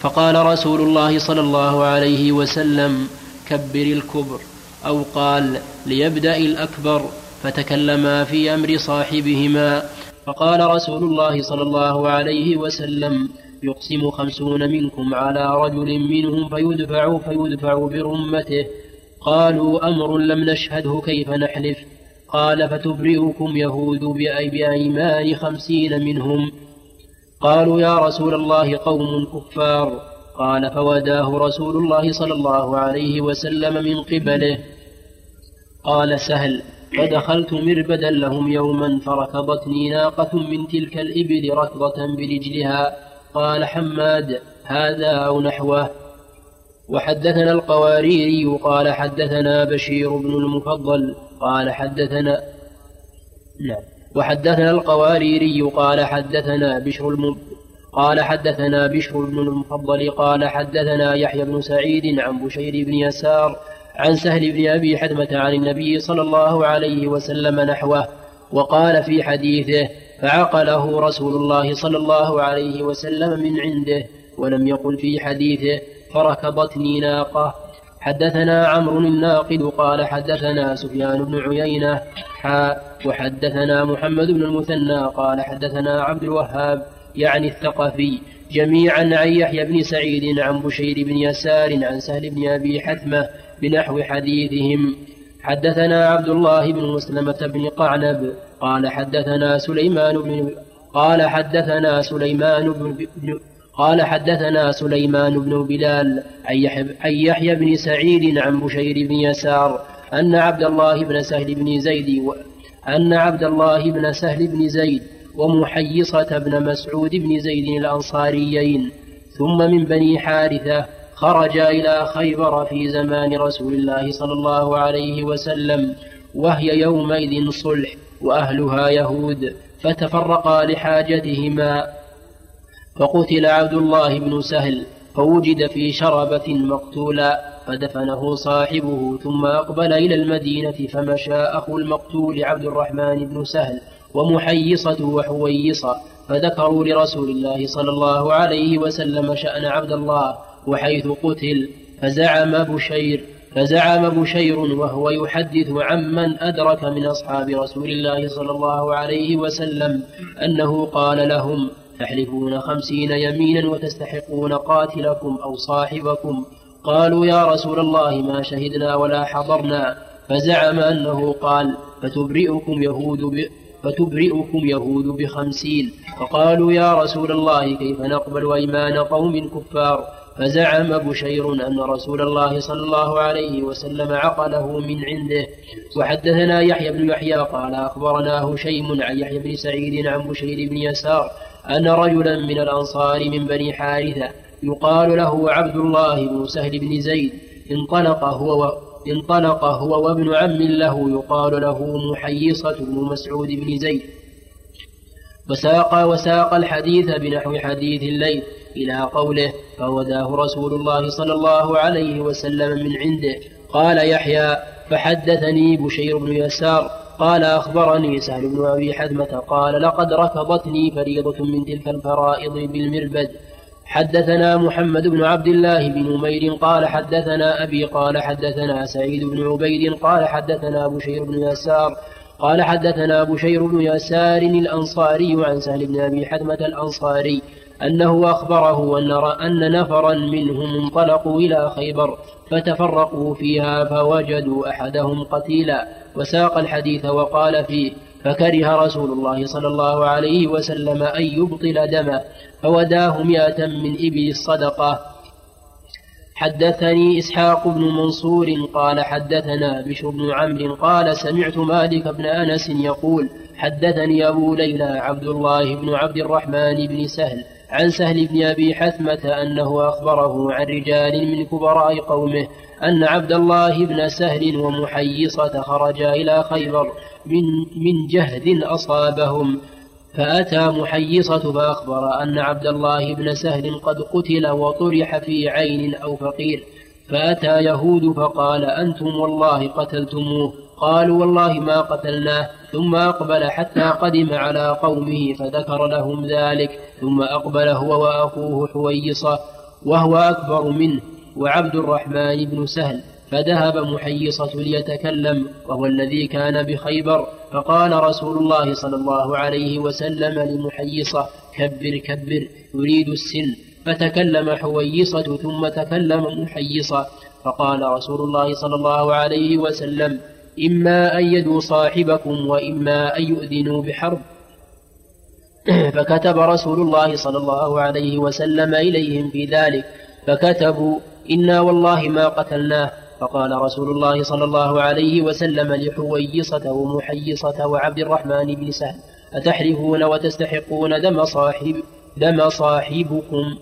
فقال رسول الله صلى الله عليه وسلم كبر الكبر. أو قال ليبدأ الأكبر فتكلما في أمر صاحبهما. فقال رسول الله صلى الله عليه وسلم يقسم خمسون منكم على رجل منهم فيدفع فيدفع برمته. قالوا أمر لم نشهده كيف نحلف؟ قال فتبرئكم يهود بأيمان خمسين منهم. قالوا يا رسول الله قوم كفار. قال فوداه رسول الله صلى الله عليه وسلم من قبله. قال سهل فدخلت مربدا لهم يوما فركضتني ناقة من تلك الإبل ركضة برجلها. قال حماد هذا أو نحوه. وحدثنا القواريري قال حدثنا بشير بن المفضل. قال حدثنا نعم. وحدثنا القواريري قال حدثنا بشر الم... قال حدثنا بشر بن المفضل قال حدثنا يحيى بن سعيد عن بشير بن يسار عن سهل بن أبي حدمة عن النبي صلى الله عليه وسلم نحوه وقال في حديثه فعقله رسول الله صلى الله عليه وسلم من عنده ولم يقل في حديثه فركضتني ناقة حدثنا عمرو الناقد قال حدثنا سفيان بن عيينة حا وحدثنا محمد بن المثنى قال حدثنا عبد الوهاب يعني الثقفي جميعا عن يحيى بن سعيد عن بشير بن يسار عن سهل بن أبي حثمة بنحو حديثهم حدثنا عبد الله بن مسلمة بن قعنب قال حدثنا سليمان بن قال حدثنا سليمان بن قال حدثنا سليمان بن بلال عن يحيى بن سعيد عن بشير بن يسار أن عبد الله بن سهل بن زيد و أن عبد الله بن سهل بن زيد ومحيصة بن مسعود بن زيد الأنصاريين ثم من بني حارثة خرجا إلى خيبر في زمان رسول الله صلى الله عليه وسلم وهي يومئذ صلح وأهلها يهود فتفرقا لحاجتهما. فقتل عبد الله بن سهل فوجد في شربة مقتولا فدفنه صاحبه ثم أقبل إلى المدينة فمشى أخو المقتول عبد الرحمن بن سهل ومحيصة وحويصة فذكروا لرسول الله صلى الله عليه وسلم شأن عبد الله وحيث قتل فزعم بشير فزعم بشير وهو يحدث عمن أدرك من أصحاب رسول الله صلى الله عليه وسلم أنه قال لهم تحلفون خمسين يمينا وتستحقون قاتلكم أو صاحبكم قالوا يا رسول الله ما شهدنا ولا حضرنا فزعم أنه قال فتبرئكم يهود ب... فتبرئكم يهود بخمسين فقالوا يا رسول الله كيف نقبل أيمان قوم كفار؟ فزعم بشير أن رسول الله صلى الله عليه وسلم عقله من عنده. وحدثنا يحيى بن يحيى قال أخبرنا هشيم عن يحيى بن سعيد عن بشير بن يسار أن رجلا من الأنصار من بني حارثة يقال له عبد الله بن سهل بن زيد انطلق هو انطلق هو وابن عم له يقال له محيصة بن مسعود بن زيد. وساق وساق الحديث بنحو حديث الليل. إلى قوله فوداه رسول الله صلى الله عليه وسلم من عنده. قال يحيى فحدثني بشير بن يسار. قال أخبرني سهل بن أبي حذمة قال لقد ركضتني فريضة من تلك الفرائض بالمربد. حدثنا محمد بن عبد الله بن نمير قال حدثنا أبي قال حدثنا سعيد بن عبيد قال حدثنا بشير بن يسار. قال حدثنا بشير بن يسار الأنصاري عن سهل بن أبي حثمة الأنصاري. أنه أخبره أن, أن نفرا منهم انطلقوا إلى خيبر فتفرقوا فيها فوجدوا أحدهم قتيلا وساق الحديث وقال فيه فكره رسول الله صلى الله عليه وسلم أن يبطل دمه فوداه مئة من إبل الصدقة. حدثني إسحاق بن منصور قال حدثنا بشر بن عمرو قال سمعت مالك بن أنس يقول حدثني أبو ليلى عبد الله بن عبد الرحمن بن سهل عن سهل بن أبي حثمة أنه أخبره عن رجال من كبراء قومه أن عبد الله بن سهل ومحيصة خرجا إلى خيبر من, من جهد أصابهم. فأتى محيصة فأخبر أن عبد الله بن سهل قد قتل وطرح في عين أو فقير. فأتى يهود فقال أنتم والله قتلتموه. قالوا والله ما قتلناه ثم أقبل حتى قدم على قومه فذكر لهم ذلك ثم أقبل هو وأخوه حويصة وهو أكبر منه وعبد الرحمن بن سهل فذهب محيصة ليتكلم وهو الذي كان بخيبر فقال رسول الله صلى الله عليه وسلم لمحيصة كبر كبر يريد السن. فتكلم حويصة ثم تكلم محيصة فقال رسول الله صلى الله عليه وسلم إما أن يدوا صاحبكم وإما أن يؤذنوا بحرب. <clears throat> فكتب رسول الله صلى الله عليه وسلم إليهم في ذلك فكتبوا إنا والله ما قتلناه. فقال رسول الله صلى الله عليه وسلم لحويصة ومحيصة وعبد الرحمن بن سهل أتحرفون وتستحقون دم صاحب دم صاحبكم؟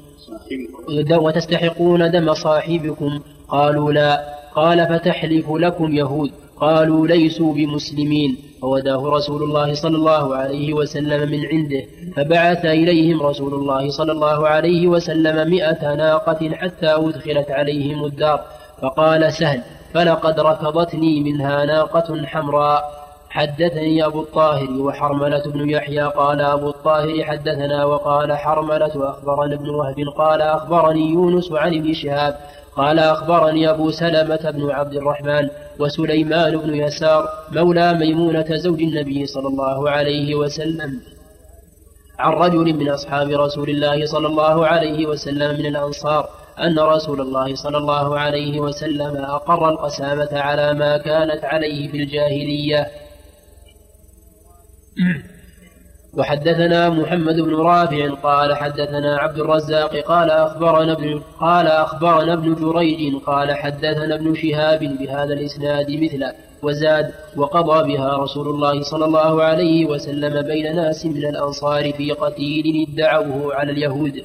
وتستحقون دم صاحبكم؟ قالوا لا. قال فتحلف لكم يهود. قالوا ليسوا بمسلمين. فوداه رسول الله صلى الله عليه وسلم من عنده. فبعث إليهم رسول الله صلى الله عليه وسلم مئة ناقة حتى أدخلت عليهم الدار. فقال سهل فلقد ركضتني منها ناقة حمراء. حدثني أبو الطاهر وحرملة بن يحيى قال أبو الطاهر حدثنا وقال حرملة أخبرنا ابن وهب قال أخبرني يونس عن ابن شهاب قال أخبرني أبو سلمة بن عبد الرحمن وسليمان بن يسار مولى ميمونة زوج النبي صلى الله عليه وسلم عن رجل من أصحاب رسول الله صلى الله عليه وسلم من الأنصار أن رسول الله صلى الله عليه وسلم أقر القسامة على ما كانت عليه في الجاهلية. وحدثنا محمد بن رافع قال حدثنا عبد الرزاق قال أخبرنا ابن قال أخبرنا ابن جريج قال حدثنا ابن شهاب بهذا الإسناد مثله وزاد وقضى بها رسول الله صلى الله عليه وسلم بين ناس من الأنصار في قتيل ادعوه على اليهود.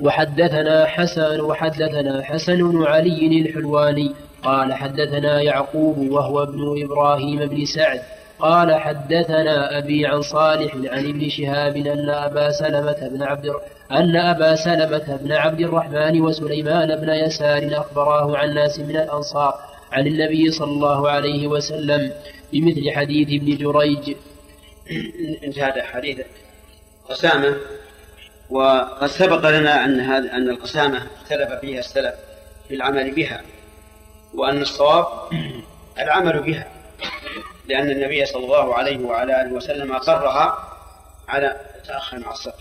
وحدثنا حسن وحدثنا حسن بن علي الحلواني قال حدثنا يعقوب وهو ابن إبراهيم بن سعد قال حدثنا أبي عن صالح عن ابن شهاب أن أبا سلمة بن عبد أن أبا سلمة بن عبد الرحمن وسليمان بن يسار أخبراه عن ناس من الأنصار عن النبي صلى الله عليه وسلم بمثل حديث ابن جريج. انتهى حديث أسامة وقد سبق لنا أن هذا أن القسامة اختلف فيها السلف في العمل بها وأن الصواب العمل بها. لأن النبي صلى الله عليه وعلى آله وسلم أقرها على تأخر مع الصف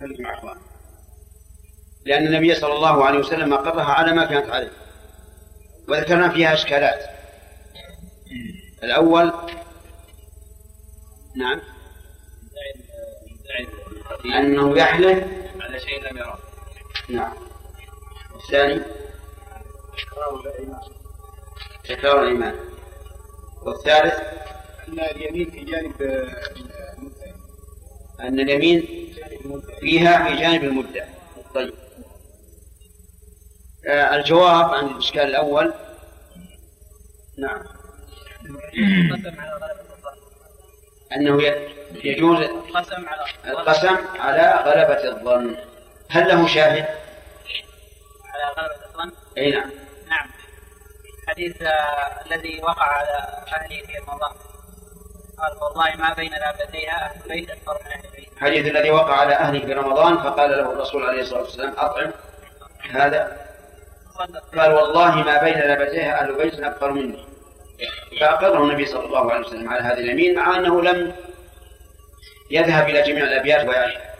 مع إخوان لأن النبي صلى الله عليه وسلم أقرها على ما كانت عليه. وذكرنا فيها إشكالات. الأول نعم. أنه يحلف. على شيء لم يره نعم. الثاني. تكرار الإيمان. والثالث؟ أن اليمين في جانب أن اليمين فيها في جانب المدة طيب. آه الجواب عن الإشكال الأول. نعم. أنه يجوز القسم على القسم على غلبة الظن. هل له شاهد؟ على غلبة الظن؟ أي نعم. نعم حديث آه، الذي وقع على أهله في رمضان قال والله ما بين لابتيها أهل البيت أكثر من أهل البيت الحديث الذي وقع على أهله في رمضان فقال له الرسول عليه الصلاة والسلام أطعم هذا. قال والله ما بين لبتيها أهل بيت أكثر مني. فأقره النبي صلى الله عليه وسلم على هذه اليمين مع أنه لم يذهب إلى جميع الأبيات ويعيشها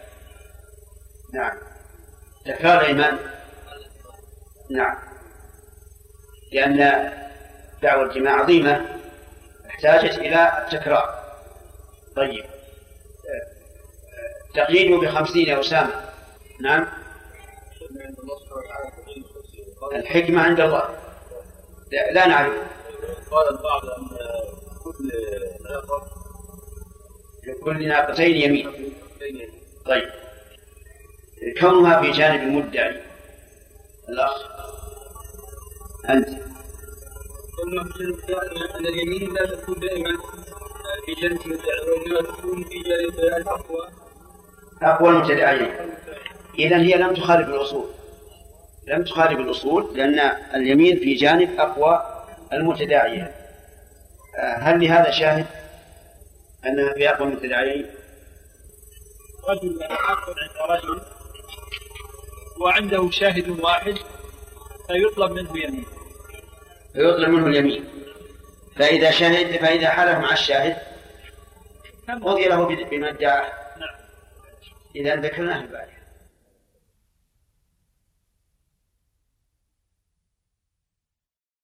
نعم. تكرار الإيمان. نعم. لأن دعوة الجماع عظيمة احتاجت إلى التكرار طيب. تقييده بخمسين يا أسامة. نعم. الحكمة عند الله. لا, لا نعرف. قال البعض أن كل ناقة لكل ناقتين يمين. طيب. كونها في جانب المدعي الأخ. أنت. ان اليمين لا تكون دائما. في جانب المدعي وانما تكون في جانب الاقوى أقوى. المتداعيين إذا هي لم تخالف الأصول. لم تخالف الأصول لأن اليمين في جانب أقوى المتداعيين آه، هل لهذا شاهد أنها في أقوى المتداعيين رجل حق عند رجل وعنده شاهد واحد. فيطلب منه يمين فيطلب منه اليمين. فإذا شهد فإذا حلف مع الشاهد قضي له بما ادعاه نعم. إذا ذكرناه البارحة